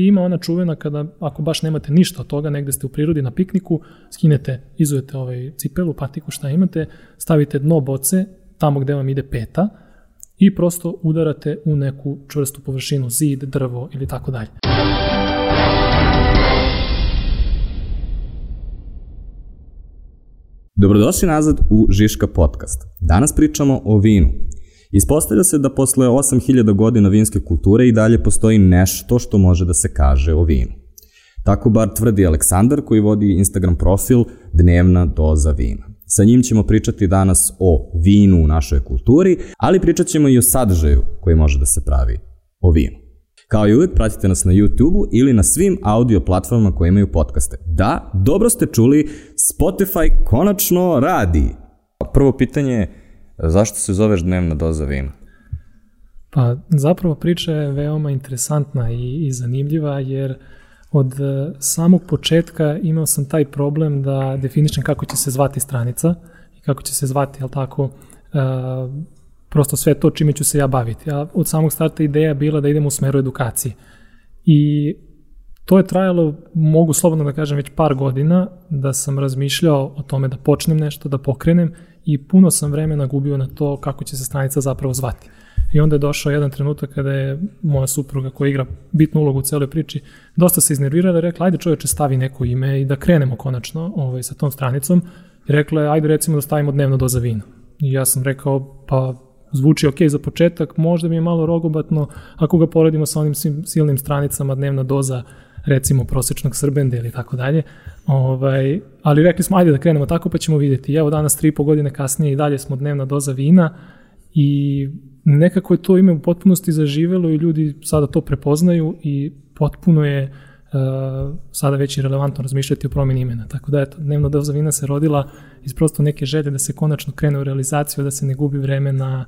i ima ona čuvena kada, ako baš nemate ništa od toga, negde ste u prirodi na pikniku, skinete, izujete ovaj cipelu, patiku, šta imate, stavite dno boce tamo gde vam ide peta i prosto udarate u neku čvrstu površinu, zid, drvo ili tako dalje. Dobrodošli nazad u Žiška podcast. Danas pričamo o vinu. Ispostavlja se da posle 8000 godina vinske kulture i dalje postoji nešto što može da se kaže o vinu. Tako bar tvrdi Aleksandar koji vodi Instagram profil Dnevna doza vina. Sa njim ćemo pričati danas o vinu u našoj kulturi, ali pričat ćemo i o sadržaju koji može da se pravi o vinu. Kao i uvek, pratite nas na YouTube-u ili na svim audio platformama koje imaju podcaste. Da, dobro ste čuli, Spotify konačno radi. Prvo pitanje je, zašto se zoveš dnevna doza vina? Pa zapravo priča je veoma interesantna i, i zanimljiva jer od e, samog početka imao sam taj problem da definišem kako će se zvati stranica i kako će se zvati, jel tako, uh, prosto sve to čime ću se ja baviti. A od samog starta ideja bila da idem u smeru edukacije. I to je trajalo, mogu slobodno da kažem, već par godina da sam razmišljao o tome da počnem nešto, da pokrenem i puno sam vremena gubio na to kako će se stranica zapravo zvati. I onda je došao jedan trenutak kada je moja supruga koja igra bitnu ulogu u celoj priči, dosta se iznervirala i rekla, ajde čoveče stavi neko ime i da krenemo konačno ovaj, sa tom stranicom. I rekla je, ajde recimo da stavimo dnevno doza vina. I ja sam rekao, pa zvuči ok za početak, možda mi je malo rogobatno ako ga poredimo sa onim silnim stranicama dnevna doza recimo prosečnog srbende ili tako dalje. Ovaj, ali rekli smo, ajde da krenemo tako pa ćemo videti. Evo danas, tri i po godine kasnije i dalje smo dnevna doza vina i nekako je to ime u potpunosti zaživelo i ljudi sada to prepoznaju i potpuno je uh, sada već i relevantno razmišljati o promjeni imena. Tako da eto, dnevna doza vina se rodila iz prosto neke želje da se konačno krene u realizaciju, da se ne gubi vreme na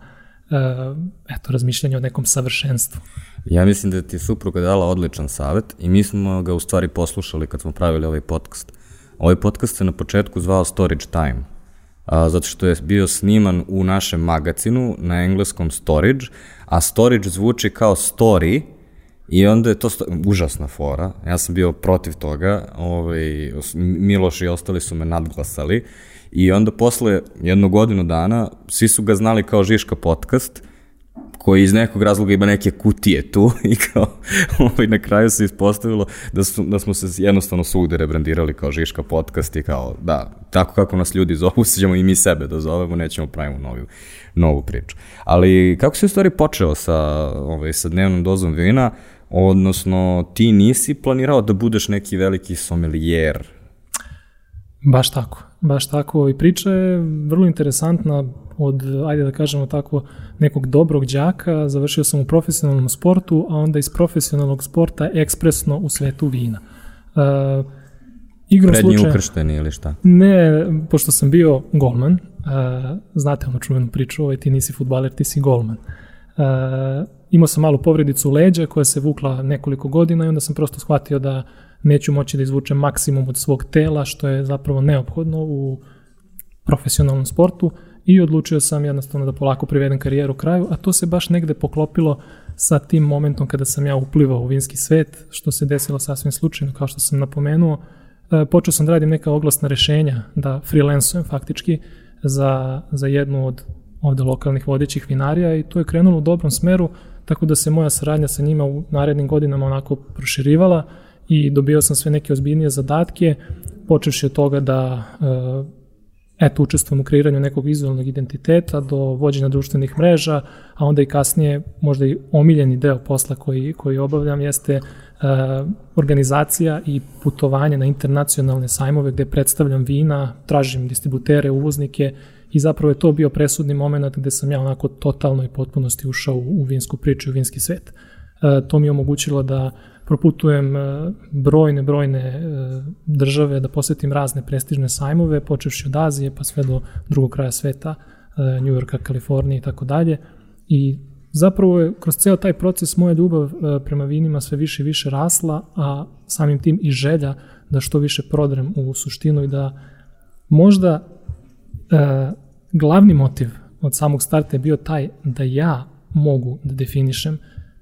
uh, eto, razmišljanje o nekom savršenstvu. Ja mislim da ti supruga dala odličan savet i mi smo ga u stvari poslušali kad smo pravili ovaj podcast. Ovaj podcast se na početku zvao Storage Time a, zato što je bio sniman u našem magazinu na engleskom storage, a storage zvuči kao story, I onda je to sto... užasna fora. Ja sam bio protiv toga. Ovaj, Miloš i ostali su me nadglasali. I onda posle jednu godinu dana svi su ga znali kao Žiška podcast koji iz nekog razloga ima neke kutije tu i kao ovaj, na kraju se ispostavilo da, su, da smo se jednostavno svugde rebrandirali kao Žiška podcast i kao da, tako kako nas ljudi zovu, ćemo i mi sebe da zovemo, nećemo pravimo novu, novu priču. Ali kako se u stvari počeo sa, ovaj, sa dnevnom dozom vina, odnosno ti nisi planirao da budeš neki veliki somelijer? Baš tako, baš tako i priča je vrlo interesantna od, ajde da kažemo tako, nekog dobrog đaka, završio sam u profesionalnom sportu, a onda iz profesionalnog sporta ekspresno u svetu vina. Uh, igrom Prednji slučaja, ukršteni ili šta? Ne, pošto sam bio golman, uh, znate ono čuvenu priču, ovaj, ti nisi futbaler, ti si golman. Uh, imao sam malu povredicu leđa koja se vukla nekoliko godina i onda sam prosto shvatio da neću moći da izvučem maksimum od svog tela, što je zapravo neophodno u profesionalnom sportu i odlučio sam jednostavno da polako privedem karijeru kraju, a to se baš negde poklopilo sa tim momentom kada sam ja uplivao u vinski svet, što se desilo sasvim slučajno, kao što sam napomenuo. E, počeo sam da radim neka oglasna rešenja, da freelansujem faktički za, za jednu od ovde lokalnih vodećih vinarija i to je krenulo u dobrom smeru, tako da se moja saradnja sa njima u narednim godinama onako proširivala i dobio sam sve neke ozbiljnije zadatke, počevši od toga da e, eto, učestvujem u kreiranju nekog vizualnog identiteta do vođenja društvenih mreža, a onda i kasnije možda i omiljeni deo posla koji, koji obavljam jeste uh, organizacija i putovanje na internacionalne sajmove gde predstavljam vina, tražim distributere, uvoznike i zapravo je to bio presudni moment gde sam ja onako totalno i potpunosti ušao u, u vinsku priču, u vinski svet. Uh, to mi je omogućilo da proputujem e, brojne, brojne e, države, da posetim razne prestižne sajmove, počevši od Azije pa sve do drugog kraja sveta, e, New Yorka, Kalifornije i tako dalje. I zapravo je kroz ceo taj proces moja ljubav prema vinima sve više i više rasla, a samim tim i želja da što više prodrem u suštinu i da možda glavni motiv od samog starta je bio taj da ja mogu da definišem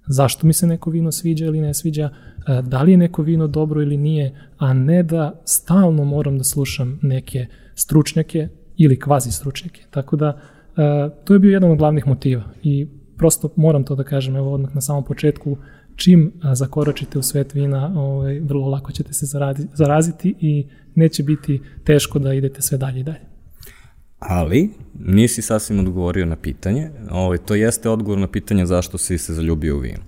zašto mi se neko vino sviđa ili ne sviđa, e, da li je neko vino dobro ili nije, a ne da stalno moram da slušam neke stručnjake ili kvazi stručnjake. Tako da, e, to je bio jedan od glavnih motiva i prosto moram to da kažem, evo odmah na samom početku, čim zakoračite u svet vina, ovaj, vrlo lako ćete se zaraziti i neće biti teško da idete sve dalje i dalje. Ali, nisi sasvim odgovorio na pitanje. Ovaj, to jeste odgovor na pitanje zašto si se zaljubio u vinu.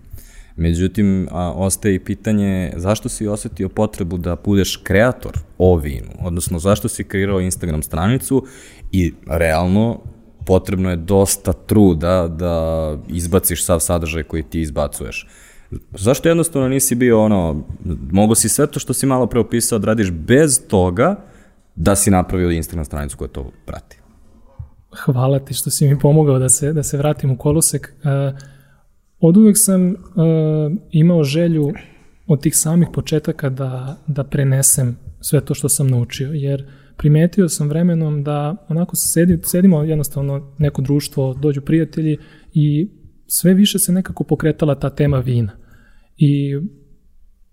Međutim, a, ostaje i pitanje zašto si osetio potrebu da budeš kreator o vinu, odnosno zašto si kreirao Instagram stranicu i realno potrebno je dosta truda da izbaciš sav sadržaj koji ti izbacuješ. Zašto jednostavno nisi bio ono, mogo si sve to što si malo preopisao da radiš bez toga da si napravio Instagram stranicu koja to prati? Hvala ti što si mi pomogao da se, da se vratim u kolosek. Uh, od uvek sam uh, imao želju od tih samih početaka da, da prenesem sve to što sam naučio, jer primetio sam vremenom da onako sedi, sedimo jednostavno neko društvo, dođu prijatelji i sve više se nekako pokretala ta tema vina. I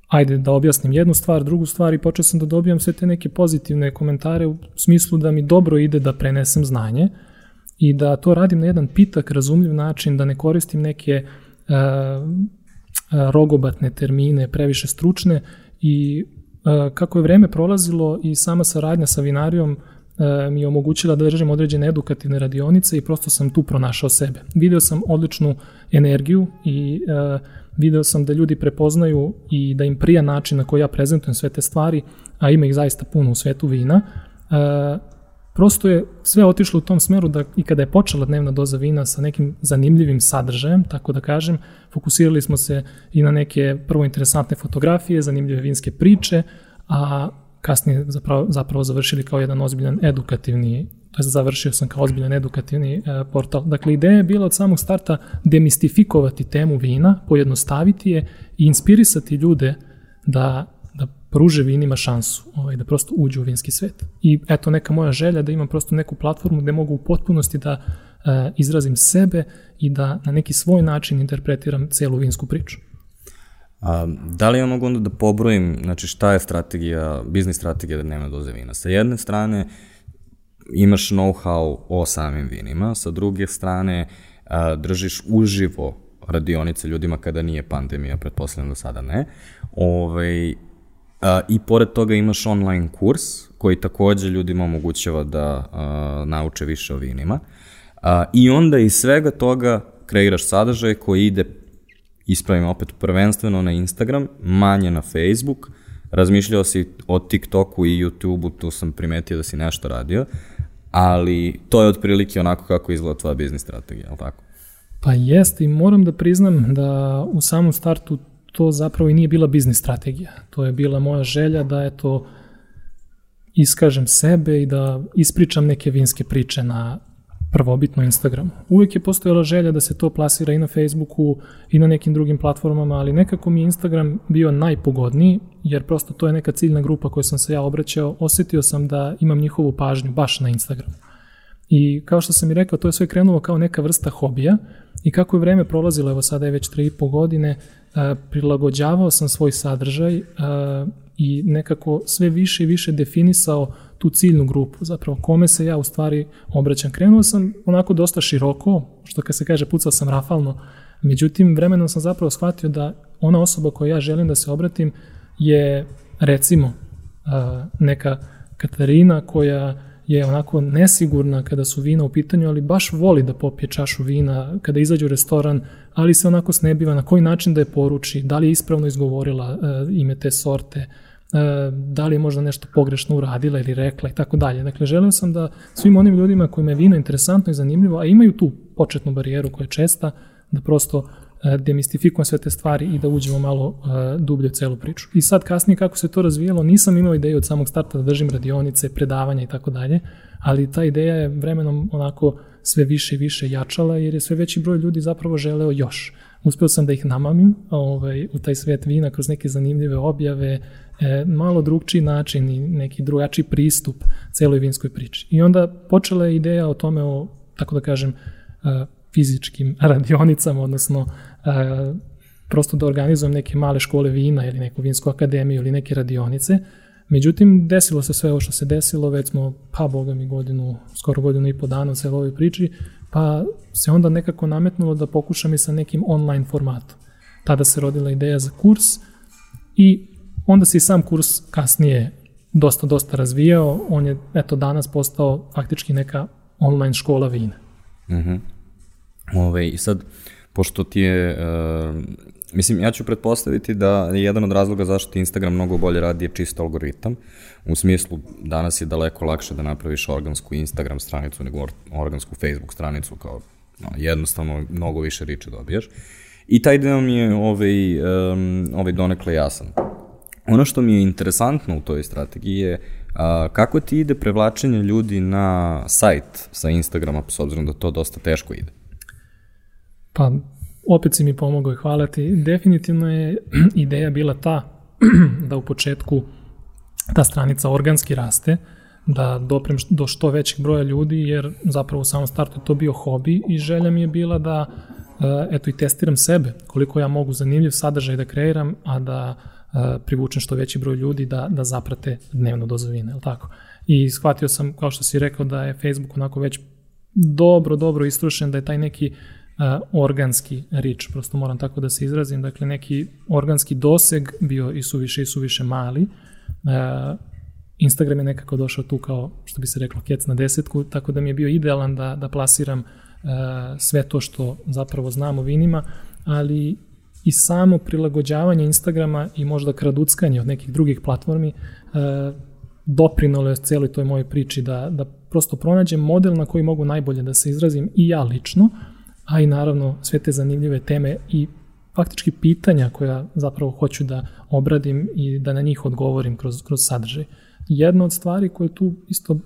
ajde da objasnim jednu stvar, drugu stvar i počeo sam da dobijam sve te neke pozitivne komentare u smislu da mi dobro ide da prenesem znanje i da to radim na jedan pitak, razumljiv način, da ne koristim neke uh, rogobatne termine, previše stručne i uh, kako je vreme prolazilo i sama saradnja sa vinarijom uh, mi je omogućila da držim određene edukativne radionice i prosto sam tu pronašao sebe. Video sam odličnu energiju i uh, video sam da ljudi prepoznaju i da im prija način na koji ja prezentujem sve te stvari, a ima ih zaista puno u svetu vina, uh, prosto je sve otišlo u tom smeru da i kada je počela dnevna doza vina sa nekim zanimljivim sadržajem, tako da kažem, fokusirali smo se i na neke prvo interesantne fotografije, zanimljive vinske priče, a kasnije zapravo, zapravo završili kao jedan ozbiljan edukativni to je završio sam kao ozbiljan edukativni e, portal. Dakle, ideja je bila od samog starta demistifikovati temu vina, pojednostaviti je i inspirisati ljude da, pruže vinima šansu, ovaj, da prosto uđu u vinski svet. I eto neka moja želja da imam prosto neku platformu gde mogu u potpunosti da e, izrazim sebe i da na neki svoj način interpretiram celu vinsku priču. A, da li ja mogu onda da pobrojim, znači šta je strategija, biznis strategija da nema doze vina? Sa jedne strane, imaš know-how o samim vinima, sa druge strane a, držiš uživo radionice ljudima kada nije pandemija, pretpostavljam da sada ne. Ove, ovaj, I pored toga imaš online kurs koji takođe ljudima omogućava da a, nauče više o vinima. A, I onda iz svega toga kreiraš sadržaj koji ide, ispravim opet, prvenstveno na Instagram, manje na Facebook, razmišljao si o TikToku i YouTubeu, tu sam primetio da si nešto radio, ali to je otprilike onako kako izgleda tvoja biznis strategija, je li tako? Pa jeste i moram da priznam da u samom startu to zapravo i nije bila biznis strategija. To je bila moja želja da eto iskažem sebe i da ispričam neke vinske priče na prvobitno Instagramu. Uvijek je postojala želja da se to plasira i na Facebooku i na nekim drugim platformama, ali nekako mi je Instagram bio najpogodniji, jer prosto to je neka ciljna grupa koju sam se ja obraćao, osetio sam da imam njihovu pažnju baš na Instagramu. I kao što sam i rekao, to je sve krenulo kao neka vrsta hobija i kako je vreme prolazilo, evo sada je već 3,5 godine, prilagođavao sam svoj sadržaj i nekako sve više i više definisao tu ciljnu grupu, zapravo kome se ja u stvari obraćam. Krenuo sam onako dosta široko, što kad se kaže pucao sam rafalno, međutim vremenom sam zapravo shvatio da ona osoba koju ja želim da se obratim je recimo neka Katarina koja je onako nesigurna kada su vina u pitanju, ali baš voli da popije čašu vina kada izađe u restoran, ali se onako snebiva na koji način da je poruči, da li je ispravno izgovorila uh, ime te sorte, uh, da li je možda nešto pogrešno uradila ili rekla i tako dalje. Dakle, želeo sam da svim onim ljudima kojima je vino interesantno i zanimljivo, a imaju tu početnu barijeru koja je česta, da prosto E, demistifikujem sve te stvari i da uđemo malo uh, dublje u celu priču. I sad kasnije kako se to razvijelo, nisam imao ideju od samog starta da držim radionice, predavanja i tako dalje, ali ta ideja je vremenom onako sve više i više jačala jer je sve veći broj ljudi zapravo želeo još. Uspeo sam da ih namamim ovaj, u taj svet vina kroz neke zanimljive objave, e, malo drugčiji način i neki drugačiji pristup celoj vinskoj priči. I onda počela je ideja o tome, o, tako da kažem, uh, fizičkim radionicama, odnosno prosto da organizujem neke male škole vina ili neku vinsku akademiju ili neke radionice. Međutim, desilo se sve ovo što se desilo, već smo, pa boga mi, godinu, skoro godinu i po dana u ovoj priči, pa se onda nekako nametnulo da pokušam i sa nekim online formatom. Tada se rodila ideja za kurs i onda se i sam kurs kasnije dosta, dosta razvijao. On je, eto, danas postao faktički neka online škola vina. Mhm. -huh. Ove, I sad, pošto ti je, uh, mislim, ja ću pretpostaviti da je jedan od razloga zašto ti Instagram mnogo bolje radi je čisto algoritam. U smislu, danas je daleko lakše da napraviš organsku Instagram stranicu nego organsku Facebook stranicu, kao no, jednostavno mnogo više riče dobijaš. I taj deo mi je ovaj, um, ovaj donekle jasan. Ono što mi je interesantno u toj strategiji je a, kako ti ide prevlačenje ljudi na sajt sa Instagrama, s obzirom da to dosta teško ide? Pa, opet si mi pomogao i hvala ti. Definitivno je ideja bila ta da u početku ta stranica organski raste, da doprem do što većeg broja ljudi, jer zapravo u samom startu je to bio hobi i želja mi je bila da eto i testiram sebe, koliko ja mogu zanimljiv sadržaj da kreiram, a da privučem što veći broj ljudi da, da zaprate dnevno dozovine, je tako? I shvatio sam, kao što si rekao, da je Facebook onako već dobro, dobro istrušen, da je taj neki uh, organski rič, prosto moram tako da se izrazim, dakle neki organski doseg bio i suviše i suviše mali. Uh, Instagram je nekako došao tu kao, što bi se reklo, kec na desetku, tako da mi je bio idealan da, da plasiram uh, sve to što zapravo znam o vinima, ali i samo prilagođavanje Instagrama i možda kraduckanje od nekih drugih platformi e, doprinalo je celoj toj mojoj priči da, da prosto pronađem model na koji mogu najbolje da se izrazim i ja lično, a i naravno sve te zanimljive teme i faktički pitanja koja zapravo hoću da obradim i da na njih odgovorim kroz, kroz sadržaj. Jedna od stvari koje je tu isto uh,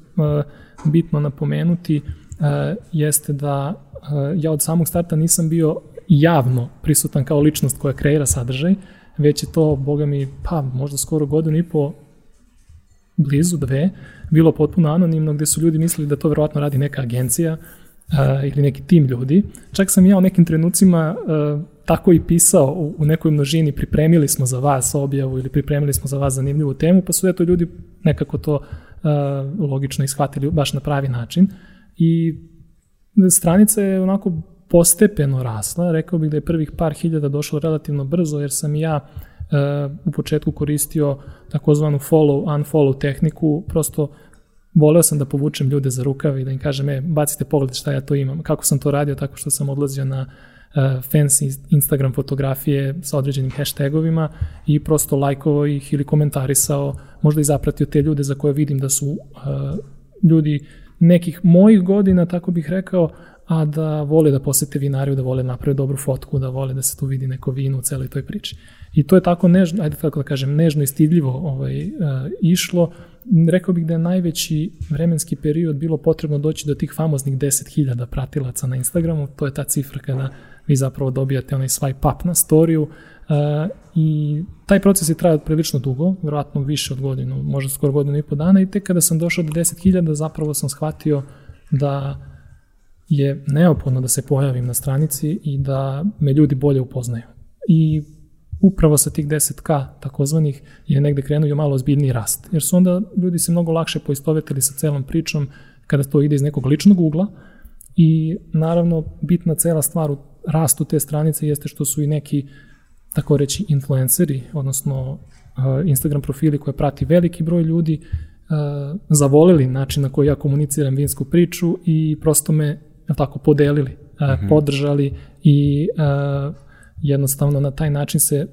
bitno napomenuti uh, jeste da uh, ja od samog starta nisam bio javno prisutan kao ličnost koja kreira sadržaj, već je to, boga mi, pa možda skoro godinu i po blizu dve, bilo potpuno anonimno gde su ljudi mislili da to verovatno radi neka agencija uh, ili neki tim ljudi. Čak sam ja u nekim trenucima uh, tako i pisao u, u nekoj množini, pripremili smo za vas objavu ili pripremili smo za vas zanimljivu temu, pa su eto ljudi nekako to uh, logično ishvatili baš na pravi način. I stranica je onako postepeno rasla, rekao bih da je prvih par hiljada došlo relativno brzo, jer sam ja e, u početku koristio takozvanu follow, unfollow tehniku, prosto voleo sam da povučem ljude za rukav i da im kažem, e, bacite pogled šta ja to imam. Kako sam to radio? Tako što sam odlazio na uh, fancy Instagram fotografije sa određenim hashtagovima i prosto lajkovao ih ili komentarisao, možda i zapratio te ljude za koje vidim da su uh, ljudi nekih mojih godina, tako bih rekao, a da vole da posete vinariju, da vole da naprave dobru fotku, da vole da se tu vidi neko vino u celoj toj priči. I to je tako nežno, ajde tako da kažem, nežno i stidljivo ovaj, uh, išlo. Rekao bih da je najveći vremenski period bilo potrebno doći do tih famoznih 10.000 pratilaca na Instagramu, to je ta cifra kada vi zapravo dobijate onaj swipe up na storiju uh, i taj proces je trajao prilično dugo, verovatno više od godinu, možda skoro godinu i po dana i tek kada sam došao do 10.000 zapravo sam shvatio da je neophodno da se pojavim na stranici i da me ljudi bolje upoznaju. I upravo sa tih 10k takozvanih je negde krenuo malo ozbiljniji rast. Jer su onda ljudi se mnogo lakše poistovetili sa celom pričom kada to ide iz nekog ličnog ugla i naravno bitna cela stvar u rastu te stranice jeste što su i neki tako reći influenceri, odnosno Instagram profili koje prati veliki broj ljudi, zavolili način na koji ja komuniciram vinsku priču i prosto me tako podelili, mm -hmm. podržali i jednostavno na taj način se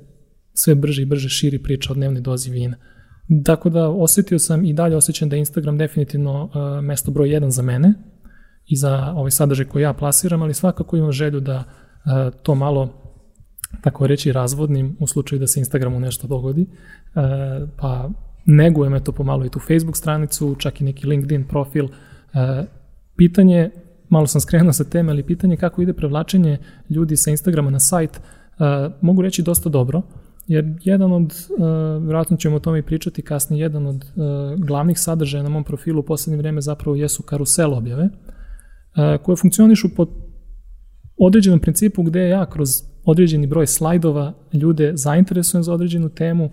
sve brže i brže širi priča o dnevnoj dozi vina. Tako da osetio sam i dalje osjećam da je Instagram definitivno uh, mesto broj jedan za mene i za ovaj sadržaj koji ja plasiram, ali svakako imam želju da uh, to malo tako reći razvodnim u slučaju da se Instagramu nešto dogodi, uh, pa negujem eto pomalo i tu Facebook stranicu, čak i neki LinkedIn profil. Pitanje malo sam skrenuo sa teme, ali pitanje kako ide prevlačenje ljudi sa Instagrama na sajt, mogu reći dosta dobro, jer jedan od, uh, vjerojatno ćemo o tome i pričati kasnije, jedan od uh, glavnih sadržaja na mom profilu u poslednje vreme zapravo jesu karusel objave, koje funkcionišu po određenom principu gde ja kroz određeni broj slajdova ljude zainteresujem za određenu temu,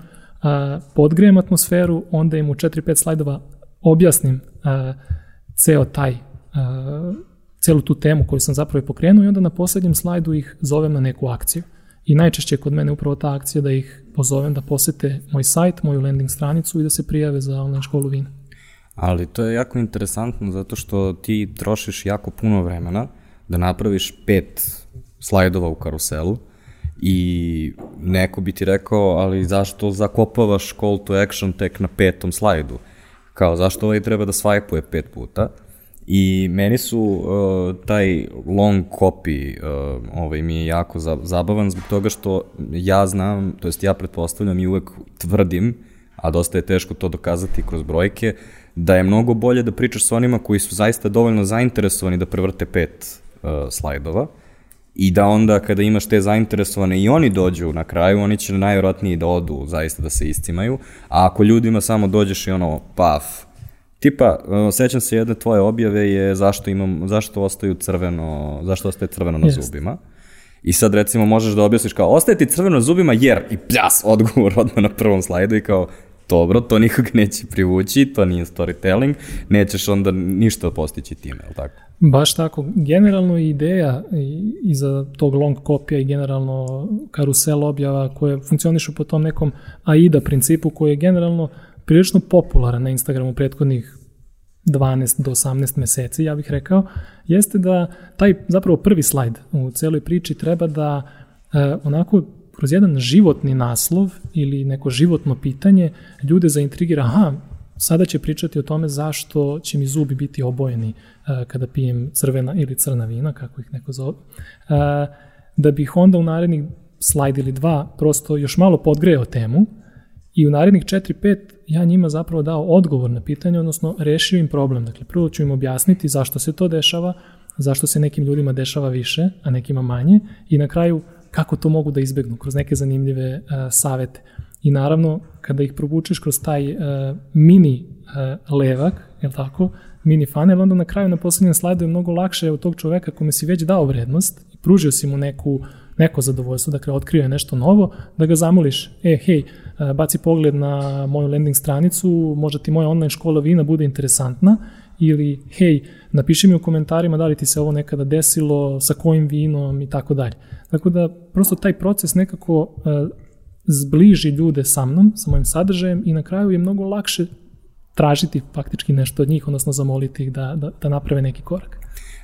podgrejem atmosferu, onda im u 4-5 slajdova objasnim ceo taj celu tu temu koju sam zapravo pokrenuo i onda na poslednjem slajdu ih zovem na neku akciju. I najčešće kod mene upravo ta akcija da ih pozovem da posete moj sajt, moju landing stranicu i da se prijave za online školu vina. Ali to je jako interesantno zato što ti trošiš jako puno vremena da napraviš pet slajdova u karuselu i neko bi ti rekao, ali zašto zakopavaš call to action tek na petom slajdu? Kao, zašto ovaj treba da svajpuje pet puta? I meni su uh, taj long copy uh, ovaj, mi je jako za, zabavan zbog toga što ja znam, to jest ja pretpostavljam i uvek tvrdim, a dosta je teško to dokazati kroz brojke, da je mnogo bolje da pričaš sa onima koji su zaista dovoljno zainteresovani da prevrte pet uh, slajdova i da onda kada imaš te zainteresovane i oni dođu na kraju, oni će najvjerojatnije da odu zaista da se iscimaju, a ako ljudima samo dođeš i ono, paf, Tipa, sećam se jedne tvoje objave je zašto imam, zašto ostaju crveno, zašto ostaje crveno na Jest. zubima. I sad recimo možeš da objasniš kao ostaje ti crveno na zubima jer i pljas odgovor odmah na prvom slajdu i kao dobro, to nikog neće privući, to nije storytelling, nećeš onda ništa postići time, je li tako? Baš tako. Generalno ideja iza tog long kopija i generalno karusel objava koje funkcionišu po tom nekom AIDA principu koji je generalno prilično popularan na Instagramu prethodnih 12 do 18 meseci, ja bih rekao, jeste da taj zapravo prvi slajd u celoj priči treba da e, onako kroz jedan životni naslov ili neko životno pitanje ljude zaintrigira, aha, sada će pričati o tome zašto će mi zubi biti obojeni uh, kada pijem crvena ili crna vina, kako ih neko zove, uh, da bih onda u narednih slajd ili dva prosto još malo podgreo temu i u narednih 4-5 ja njima zapravo dao odgovor na pitanje, odnosno rešio im problem. Dakle, prvo ću im objasniti zašto se to dešava, zašto se nekim ljudima dešava više, a nekima manje i na kraju kako to mogu da izbegnu kroz neke zanimljive uh, savete. I naravno, kada ih provučeš kroz taj uh, mini uh, levak, je tako, mini funnel, onda na kraju na poslednjem slajdu je mnogo lakše od tog čoveka kome si već dao vrednost i pružio si mu neku, neko zadovoljstvo, dakle otkrio je nešto novo, da ga zamoliš, e, hej, baci pogled na moju landing stranicu, možda ti moja online škola vina bude interesantna ili hej, napiši mi u komentarima da li ti se ovo nekada desilo, sa kojim vinom i tako dalje. Tako da prosto taj proces nekako uh, zbliži ljude sa mnom, sa mojim sadržajem i na kraju je mnogo lakše tražiti faktički nešto od njih, odnosno zamoliti ih da, da, da naprave neki korak.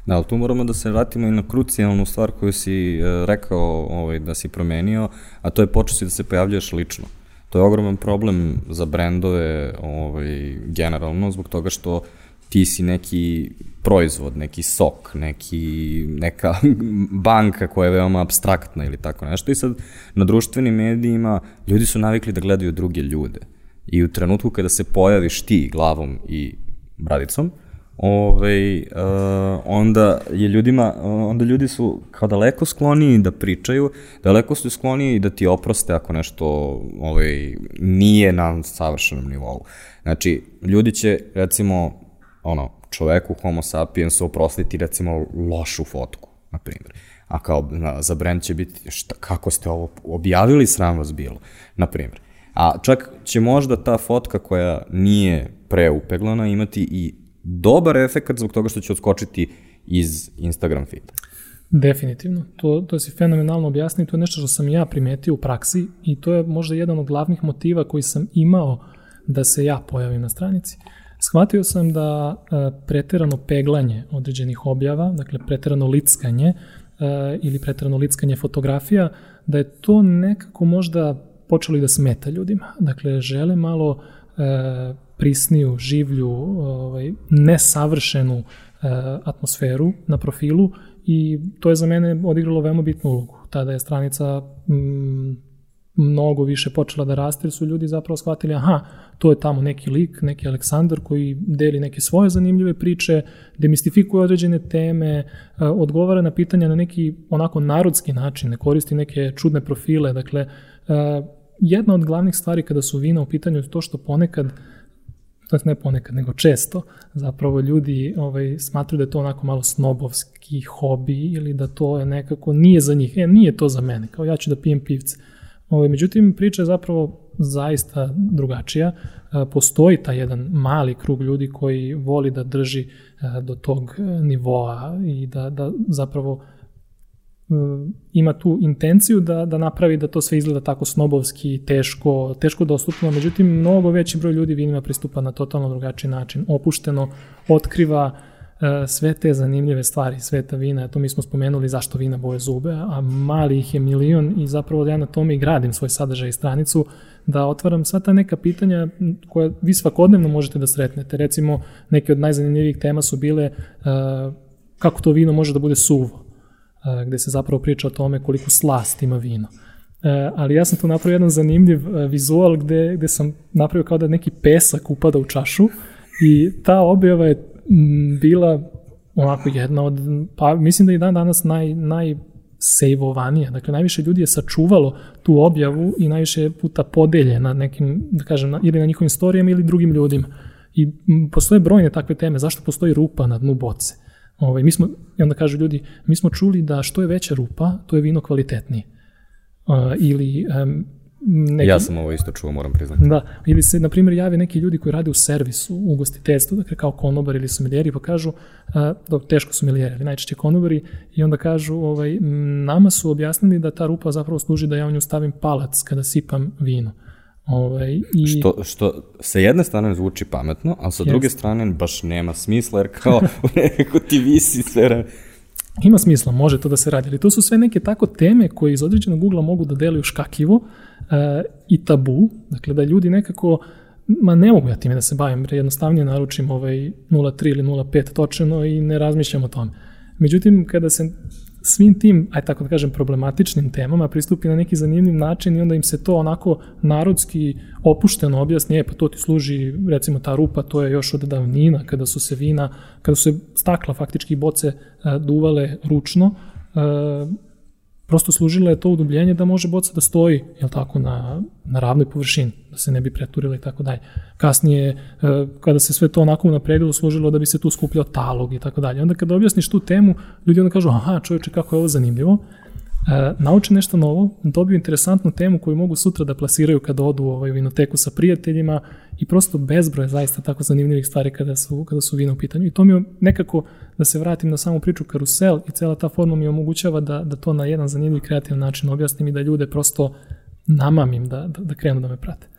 Da, ali tu moramo da se vratimo i na krucijalnu stvar koju si uh, rekao ovaj, da si promenio, a to je počeo si da se pojavljaš lično. To je ogroman problem za brendove ovaj, generalno, zbog toga što ti si neki proizvod, neki sok, neki, neka banka koja je veoma abstraktna ili tako nešto. I sad na društvenim medijima ljudi su navikli da gledaju druge ljude. I u trenutku kada se pojaviš ti glavom i bradicom, ovaj, uh, onda je ljudima, onda ljudi su kao daleko skloniji da pričaju, daleko su skloniji da ti oproste ako nešto ovaj, nije na savršenom nivou. Znači, ljudi će, recimo, ono, čoveku homo sapiens oprostiti recimo lošu fotku, na primjer. A kao na, za brand će biti šta, kako ste ovo objavili, sram vas bilo, na primjer. A čak će možda ta fotka koja nije preupeglana imati i dobar efekt zbog toga što će odskočiti iz Instagram feeda. Definitivno. To, to si fenomenalno objasnio, to je nešto što sam ja primetio u praksi i to je možda jedan od glavnih motiva koji sam imao da se ja pojavim na stranici. Shvatio sam da e, preterano peglanje određenih objava, dakle preterano lickanje e, ili preterano lickanje fotografija, da je to nekako možda počelo i da smeta ljudima. Dakle, žele malo e, prisniju, življu, ovaj, nesavršenu atmosferu na profilu i to je za mene odigralo veoma bitnu ulogu. Tada je stranica mm, mnogo više počela da raste, su ljudi zapravo shvatili, aha, to je tamo neki lik, neki Aleksandar koji deli neke svoje zanimljive priče, demistifikuje određene teme, e, odgovara na pitanja na neki onako narodski način, ne koristi neke čudne profile, dakle, e, jedna od glavnih stvari kada su vina u pitanju je to što ponekad to ne ponekad, nego često, zapravo ljudi ovaj, smatruju da je to onako malo snobovski hobi ili da to je nekako, nije za njih, e, nije to za mene, kao ja ću da pijem pivce. Ovaj, međutim, priča je zapravo zaista drugačija. E, postoji taj jedan mali krug ljudi koji voli da drži e, do tog nivoa i da, da zapravo ima tu intenciju da, da napravi da to sve izgleda tako snobovski, teško, teško dostupno, međutim mnogo veći broj ljudi vinima pristupa na totalno drugačiji način, opušteno, otkriva uh, sve te zanimljive stvari sveta vina, to mi smo spomenuli zašto vina boje zube, a mali ih je milion i zapravo ja na tome i gradim svoj sadržaj i stranicu, da otvaram sva ta neka pitanja koja vi svakodnevno možete da sretnete. Recimo, neke od najzanimljivijih tema su bile uh, kako to vino može da bude suvo gde se zapravo priča o tome koliko slast ima vino. E, ali ja sam tu napravio jedan zanimljiv e, vizual gde, gde sam napravio kao da neki pesak upada u čašu i ta objava je bila onako jedna od, pa mislim da i dan danas naj, naj sejvovanija. Dakle, najviše ljudi je sačuvalo tu objavu i najviše puta podelje na nekim, da kažem, na, ili na njihovim storijama ili drugim ljudima. I postoje brojne takve teme. Zašto postoji rupa na dnu boce? Ovaj, mi smo, i onda kažu ljudi, mi smo čuli da što je veća rupa, to je vino kvalitetnije. Uh, ili um, neki, ja sam ovo isto čuo, moram priznati. Da, ili se, na primjer, jave neki ljudi koji rade u servisu, u ugostiteljstvu, dakle kao konobar ili somiljeri, pa kažu, uh, da, teško somiljeri, ali najčešće konobari, i onda kažu, ovaj, nama su objasnili da ta rupa zapravo služi da ja u nju stavim palac kada sipam vino. Ovaj, i... što, što sa jedne strane zvuči pametno, a sa yes. druge strane baš nema smisla, jer kao nekako ti visi sve vreme. Ima smisla, može to da se radi, ali to su sve neke tako teme koje iz određenog ugla mogu da deluju škakivo uh, i tabu, dakle da ljudi nekako ma ne mogu ja time da se bavim, jednostavnije naručim ovaj 0.3 ili 0.5 točeno i ne razmišljam o tome. Međutim, kada se svim tim, aj tako da kažem, problematičnim temama pristupi na neki zanimljiv način i onda im se to onako narodski opušteno objasni, e pa to ti služi, recimo ta rupa, to je još od davnina, kada su se vina, kada su se stakla faktički boce e, duvale ručno, e, prosto služilo je to udubljenje da može boca da stoji, jel tako, na, na ravnoj površini, da se ne bi preturila i tako dalje. Kasnije, e, kada se sve to onako unapredilo, služilo da bi se tu skupljao talog i tako dalje. Onda kada objasniš tu temu, ljudi onda kažu, aha, čovječe, kako je ovo zanimljivo, nauče nešto novo, dobiju interesantnu temu koju mogu sutra da plasiraju kada odu ovaj, u vinoteku sa prijateljima i prosto bezbroj zaista tako zanimljivih stvari kada su, kada su vina u pitanju. I to mi nekako, da se vratim na samu priču karusel i cela ta forma mi omogućava da, da to na jedan zanimljiv kreativan način objasnim i da ljude prosto namamim da, da, da krenu da me prate.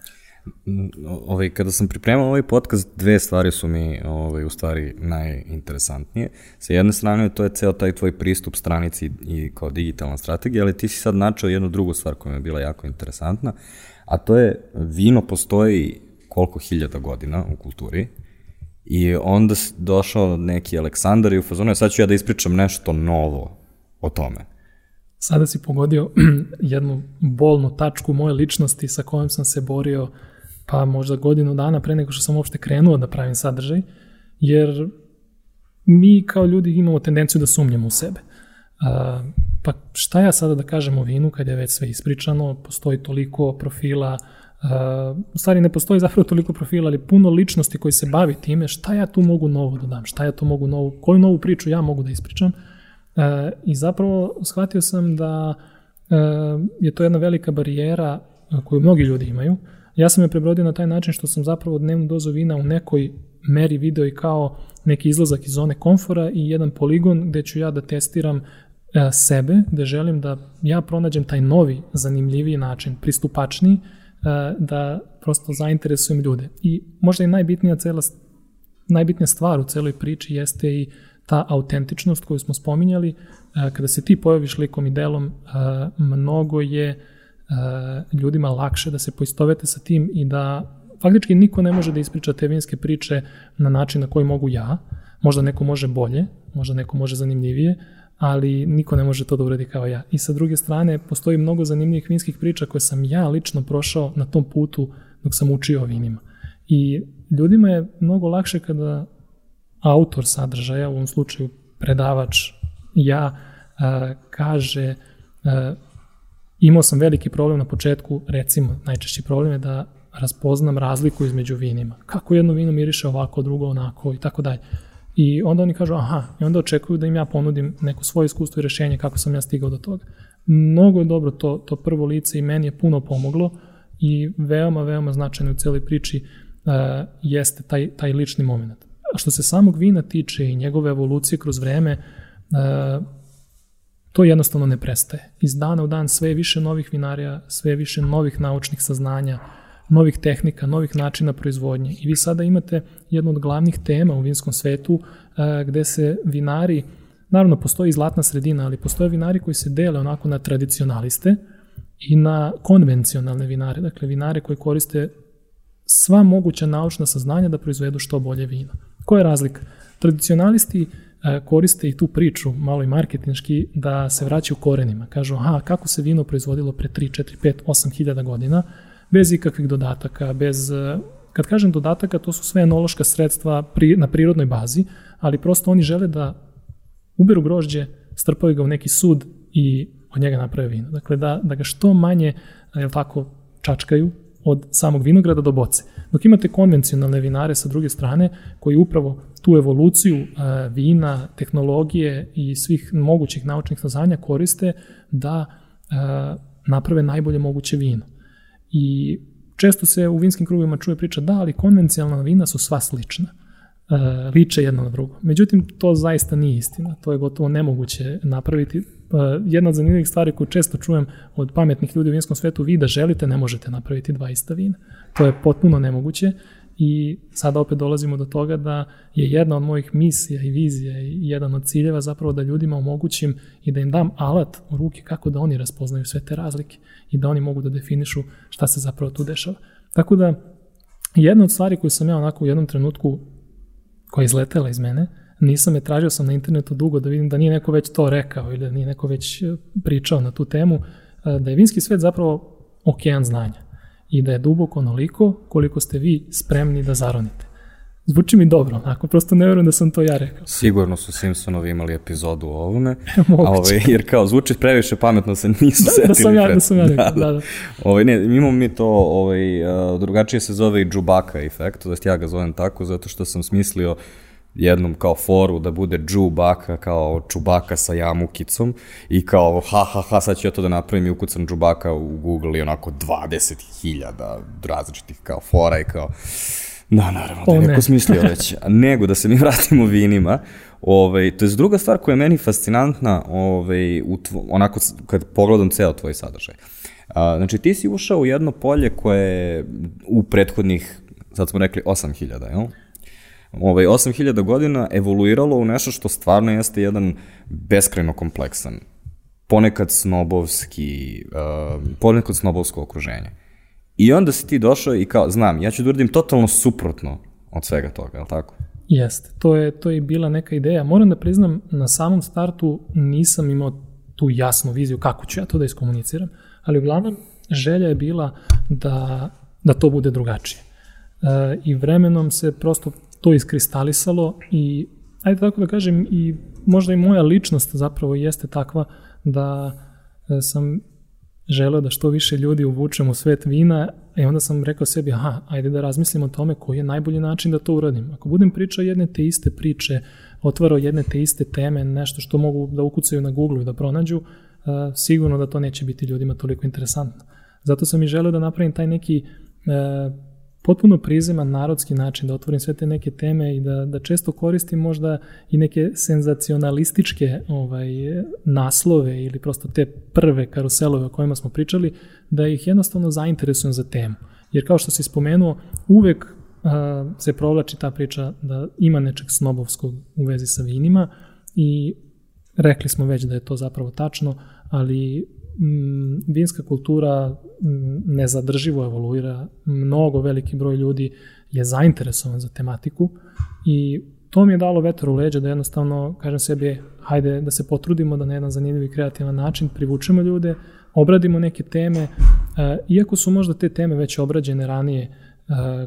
Ovaj, kada sam pripremao ovaj podcast, dve stvari su mi ovaj, u stvari najinteresantnije. Sa jedne strane, to je ceo taj tvoj pristup stranici i kao digitalna strategija, ali ti si sad načao jednu drugu stvar koja mi je bila jako interesantna, a to je vino postoji koliko hiljada godina u kulturi i onda došao neki Aleksandar i u fazonu, sad ću ja da ispričam nešto novo o tome. Sada si pogodio jednu bolnu tačku moje ličnosti sa kojom sam se borio pa možda godinu dana pre nego što sam uopšte krenuo da pravim sadržaj, jer mi kao ljudi imamo tendenciju da sumnjamo u sebe. A, pa šta ja sada da kažem o vinu kad je već sve ispričano, postoji toliko profila, a, u stvari ne postoji zapravo toliko profila, ali puno ličnosti koji se bavi time, šta ja tu mogu novo da dam, šta ja tu mogu novu, koju novu priču ja mogu da ispričam. A, I zapravo shvatio sam da a, je to jedna velika barijera koju mnogi ljudi imaju, Ja sam je prebrodio na taj način što sam zapravo dnevnu dozu vina u nekoj meri video i kao neki izlazak iz zone komfora i jedan poligon gde ću ja da testiram e, sebe, gde želim da ja pronađem taj novi, zanimljiviji način, pristupačniji, e, da prosto zainteresujem ljude. I možda i najbitnija cela najbitnija stvar u celoj priči jeste i ta autentičnost koju smo spominjali. E, kada se ti pojaviš likom i delom, mnogo je ljudima lakše da se poistovete sa tim i da faktički niko ne može da ispriča te vinske priče na način na koji mogu ja. Možda neko može bolje, možda neko može zanimljivije, ali niko ne može to da uradi kao ja. I sa druge strane, postoji mnogo zanimljivih vinskih priča koje sam ja lično prošao na tom putu dok sam učio o vinima. I ljudima je mnogo lakše kada autor sadržaja, u ovom slučaju predavač, ja, a, kaže a, imao sam veliki problem na početku, recimo, najčešći problem je da raspoznam razliku između vinima. Kako jedno vino miriše ovako, drugo onako i tako dalje. I onda oni kažu aha, i onda očekuju da im ja ponudim neko svoje iskustvo i rešenje kako sam ja stigao do toga. Mnogo je dobro to, to prvo lice i meni je puno pomoglo i veoma, veoma značajno u celoj priči uh, jeste taj, taj lični moment. A što se samog vina tiče i njegove evolucije kroz vreme, uh, to jednostavno ne prestaje. Iz dana u dan sve više novih vinarija, sve više novih naučnih saznanja, novih tehnika, novih načina proizvodnje. I vi sada imate jednu od glavnih tema u vinskom svetu e, gde se vinari, naravno postoji zlatna sredina, ali postoje vinari koji se dele onako na tradicionaliste i na konvencionalne vinare, dakle vinare koji koriste sva moguća naučna saznanja da proizvedu što bolje vino. Koja je razlika? Tradicionalisti E, koriste i tu priču, malo i marketinški, da se vraćaju korenima. Kažu, aha, kako se vino proizvodilo pre 3, 4, 5, 8 hiljada godina, bez ikakvih dodataka, bez... E, kad kažem dodataka, to su sve enološka sredstva pri, na prirodnoj bazi, ali prosto oni žele da uberu grožđe, strpaju ga u neki sud i od njega naprave vino. Dakle, da, da ga što manje, jel tako, čačkaju od samog vinograda do boce. Dok imate konvencionalne vinare sa druge strane, koji upravo tu evoluciju uh, vina, tehnologije i svih mogućih naučnih saznanja koriste da uh, naprave najbolje moguće vino. I često se u vinskim krugovima čuje priča da, ali konvencionalna vina su sva slična. Uh, liče jedno na drugo. Međutim, to zaista nije istina. To je gotovo nemoguće napraviti. Jedna od zanimljivih stvari koju često čujem od pametnih ljudi u vinskom svetu, vi da želite, ne možete napraviti dva ista vina. To je potpuno nemoguće I sada opet dolazimo do toga da je jedna od mojih misija i vizija i jedan od ciljeva zapravo da ljudima omogućim i da im dam alat u ruke kako da oni raspoznaju sve te razlike i da oni mogu da definišu šta se zapravo tu dešava. Tako da, jedna od stvari koju sam ja onako u jednom trenutku koja je izletela iz mene, nisam je tražio sam na internetu dugo da vidim da nije neko već to rekao ili da nije neko već e, pričao na tu temu, e, da je vinski svet zapravo okean znanja i da je duboko onoliko koliko ste vi spremni da zaronite. Zvuči mi dobro, onako, prosto ne verujem da sam to ja rekao. Sigurno su Simpsonovi imali epizodu o ovome, a ovaj, jer kao zvuči previše pametno se nisu da, setili. Da sam ja, da sam ja rekao, da, da. da. Ovaj, ne, imamo mi to, ovaj, drugačije se zove i Džubaka efekt, to jest ja ga zovem tako, zato što sam smislio jednom kao foru da bude Džubaka kao Čubaka sa jamukicom i kao ha ha ha sad ću ja to da napravim i ukucam Džubaka u Google i onako 20.000 različitih kao fora i kao da naravno da je neko smislio već nego da se mi vratimo vinima Ovaj, to je druga stvar koja je meni fascinantna ovaj, u tvo, onako kad pogledam ceo tvoj sadržaj. A, znači ti si ušao u jedno polje koje je u prethodnih, sad smo rekli 8000, jel? Ovaj, 8000 godina evoluiralo u nešto što stvarno jeste jedan beskrajno kompleksan, ponekad snobovski, uh, ponekad snobovsko okruženje. I onda si ti došao i kao, znam, ja ću da uradim totalno suprotno od svega toga, je li tako? Jeste, to je, to je bila neka ideja. Moram da priznam, na samom startu nisam imao tu jasnu viziju kako ću ja to da iskomuniciram, ali uglavnom želja je bila da, da to bude drugačije. E, I vremenom se prosto to iskristalisalo i ajde tako da kažem i možda i moja ličnost zapravo jeste takva da e, sam želeo da što više ljudi uvučem u svet vina i onda sam rekao sebi, aha, ajde da razmislim o tome koji je najbolji način da to uradim. Ako budem pričao jedne te iste priče, otvarao jedne te iste teme, nešto što mogu da ukucaju na Google i da pronađu, e, sigurno da to neće biti ljudima toliko interesantno. Zato sam i želeo da napravim taj neki e, potpuno prizeman narodski način da otvorim sve te neke teme i da, da često koristim možda i neke senzacionalističke ovaj, naslove ili prosto te prve karuselove o kojima smo pričali, da ih jednostavno zainteresujem za temu. Jer kao što si spomenuo, uvek a, se provlači ta priča da ima nečeg snobovskog u vezi sa vinima i rekli smo već da je to zapravo tačno, ali vinska kultura mm, nezadrživo evoluira, mnogo veliki broj ljudi je zainteresovan za tematiku i to mi je dalo vetar u leđa da jednostavno kažem sebi hajde da se potrudimo da na jedan zanimljiv i kreativan način privučemo ljude, obradimo neke teme, e, iako su možda te teme već obrađene ranije, e,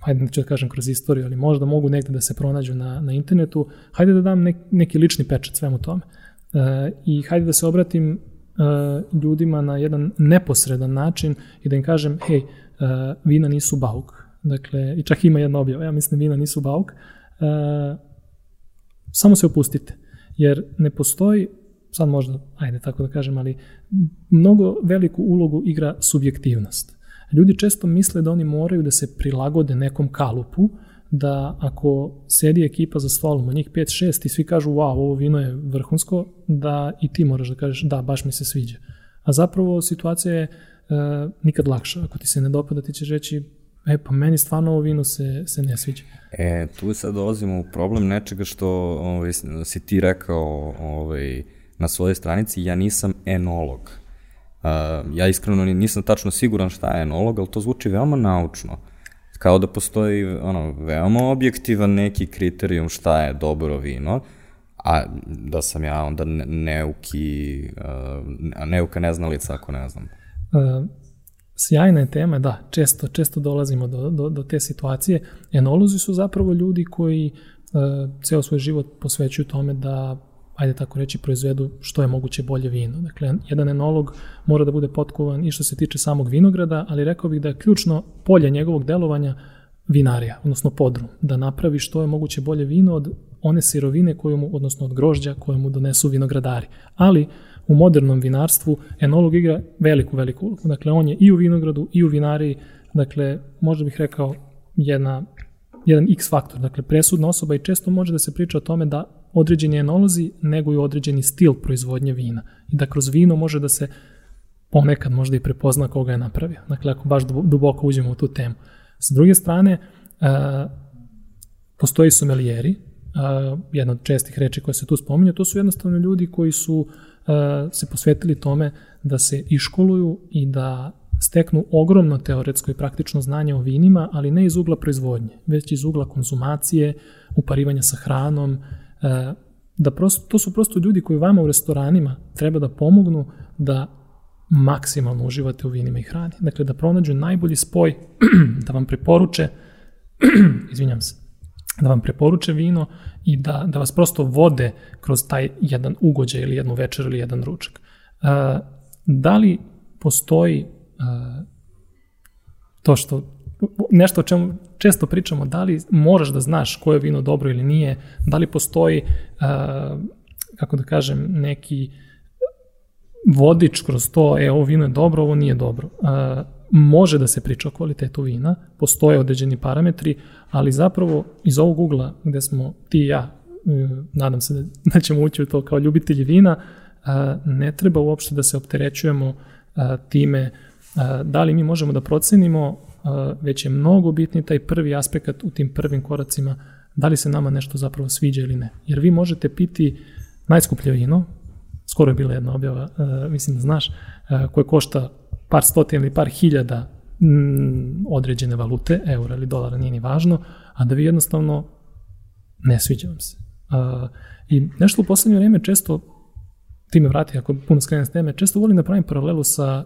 hajde neću da kažem kroz istoriju, ali možda mogu negde da se pronađu na, na internetu, hajde da dam nek, neki lični pečat svemu tome. E, I hajde da se obratim ljudima na jedan neposredan način i da im kažem, hej, vina nisu bauk. Dakle, i čak ima jedna objava, ja mislim vina nisu bauk. Uh, samo se opustite, jer ne postoji, sad možda, ajde tako da kažem, ali mnogo veliku ulogu igra subjektivnost. Ljudi često misle da oni moraju da se prilagode nekom kalupu, da ako sedi ekipa za stolom, a njih 5-6 i svi kažu wow, ovo vino je vrhunsko, da i ti moraš da kažeš da, baš mi se sviđa. A zapravo situacija je uh, nikad lakša. Ako ti se ne dopada, ti ćeš reći e, pa meni stvarno ovo vino se, se ne sviđa. E, tu sad dolazimo u problem nečega što ovaj, si ti rekao ovaj, na svojoj stranici, ja nisam enolog. Uh, ja iskreno nisam tačno siguran šta je enolog, ali to zvuči veoma naučno. Kao da postoji ono, veoma objektivan neki kriterijum šta je dobro vino, a da sam ja onda neuki, uh, neuka neznalica ako ne znam. Uh, sjajna je tema, da, često, često dolazimo do, do, do te situacije. Enolozi su zapravo ljudi koji uh, ceo svoj život posvećuju tome da ajde tako reći, proizvedu što je moguće bolje vino. Dakle, jedan enolog mora da bude potkovan i što se tiče samog vinograda, ali rekao bih da je ključno polje njegovog delovanja vinarija, odnosno podrum, da napravi što je moguće bolje vino od one sirovine koju mu, odnosno od grožđa koje mu donesu vinogradari. Ali u modernom vinarstvu enolog igra veliku, veliku ulogu. Dakle, on je i u vinogradu i u vinariji, dakle, možda bih rekao jedna, jedan x faktor, dakle, presudna osoba i često može da se priča o tome da određeni enolozi neguju određeni stil proizvodnje vina i da kroz vino može da se ponekad možda i prepozna koga je napravio. Dakle, ako baš duboko uđemo u tu temu. Sa druge strane, uh, postoji somelijeri, uh, jedna od čestih reči koja se tu spominje, to su jednostavno ljudi koji su uh, se posvetili tome da se iškoluju i da steknu ogromno teoretsko i praktično znanje o vinima, ali ne iz ugla proizvodnje, već iz ugla konzumacije, uparivanja sa hranom, da prosto, to su prosto ljudi koji vama u restoranima treba da pomognu da maksimalno uživate u vinima i hrani. Dakle, da pronađu najbolji spoj, da vam preporuče, izvinjam se, da vam preporuče vino i da, da vas prosto vode kroz taj jedan ugođaj ili jednu večer ili jedan ručak. Uh, da li postoji uh, to što nešto o čemu često pričamo, da li moraš da znaš koje je vino dobro ili nije, da li postoji, uh, kako da kažem, neki vodič kroz to, e, ovo vino je dobro, ovo nije dobro. Uh, može da se priča o kvalitetu vina, postoje određeni parametri, ali zapravo iz ovog ugla gde smo ti i ja, uh, nadam se da, ćemo ući u to kao ljubitelji vina, ne treba uopšte da se opterećujemo time da li mi možemo da procenimo već je mnogo bitni taj prvi aspekt u tim prvim koracima, da li se nama nešto zapravo sviđa ili ne. Jer vi možete piti najskuplje vino, skoro je bila jedna objava, mislim da znaš, koje košta par stotina ili par hiljada mm, određene valute, eura ili dolara, nije ni važno, a da vi jednostavno ne sviđa vam se. I nešto u poslednje vreme često, ti me vrati ako puno skrenem s teme, često volim da pravim paralelu sa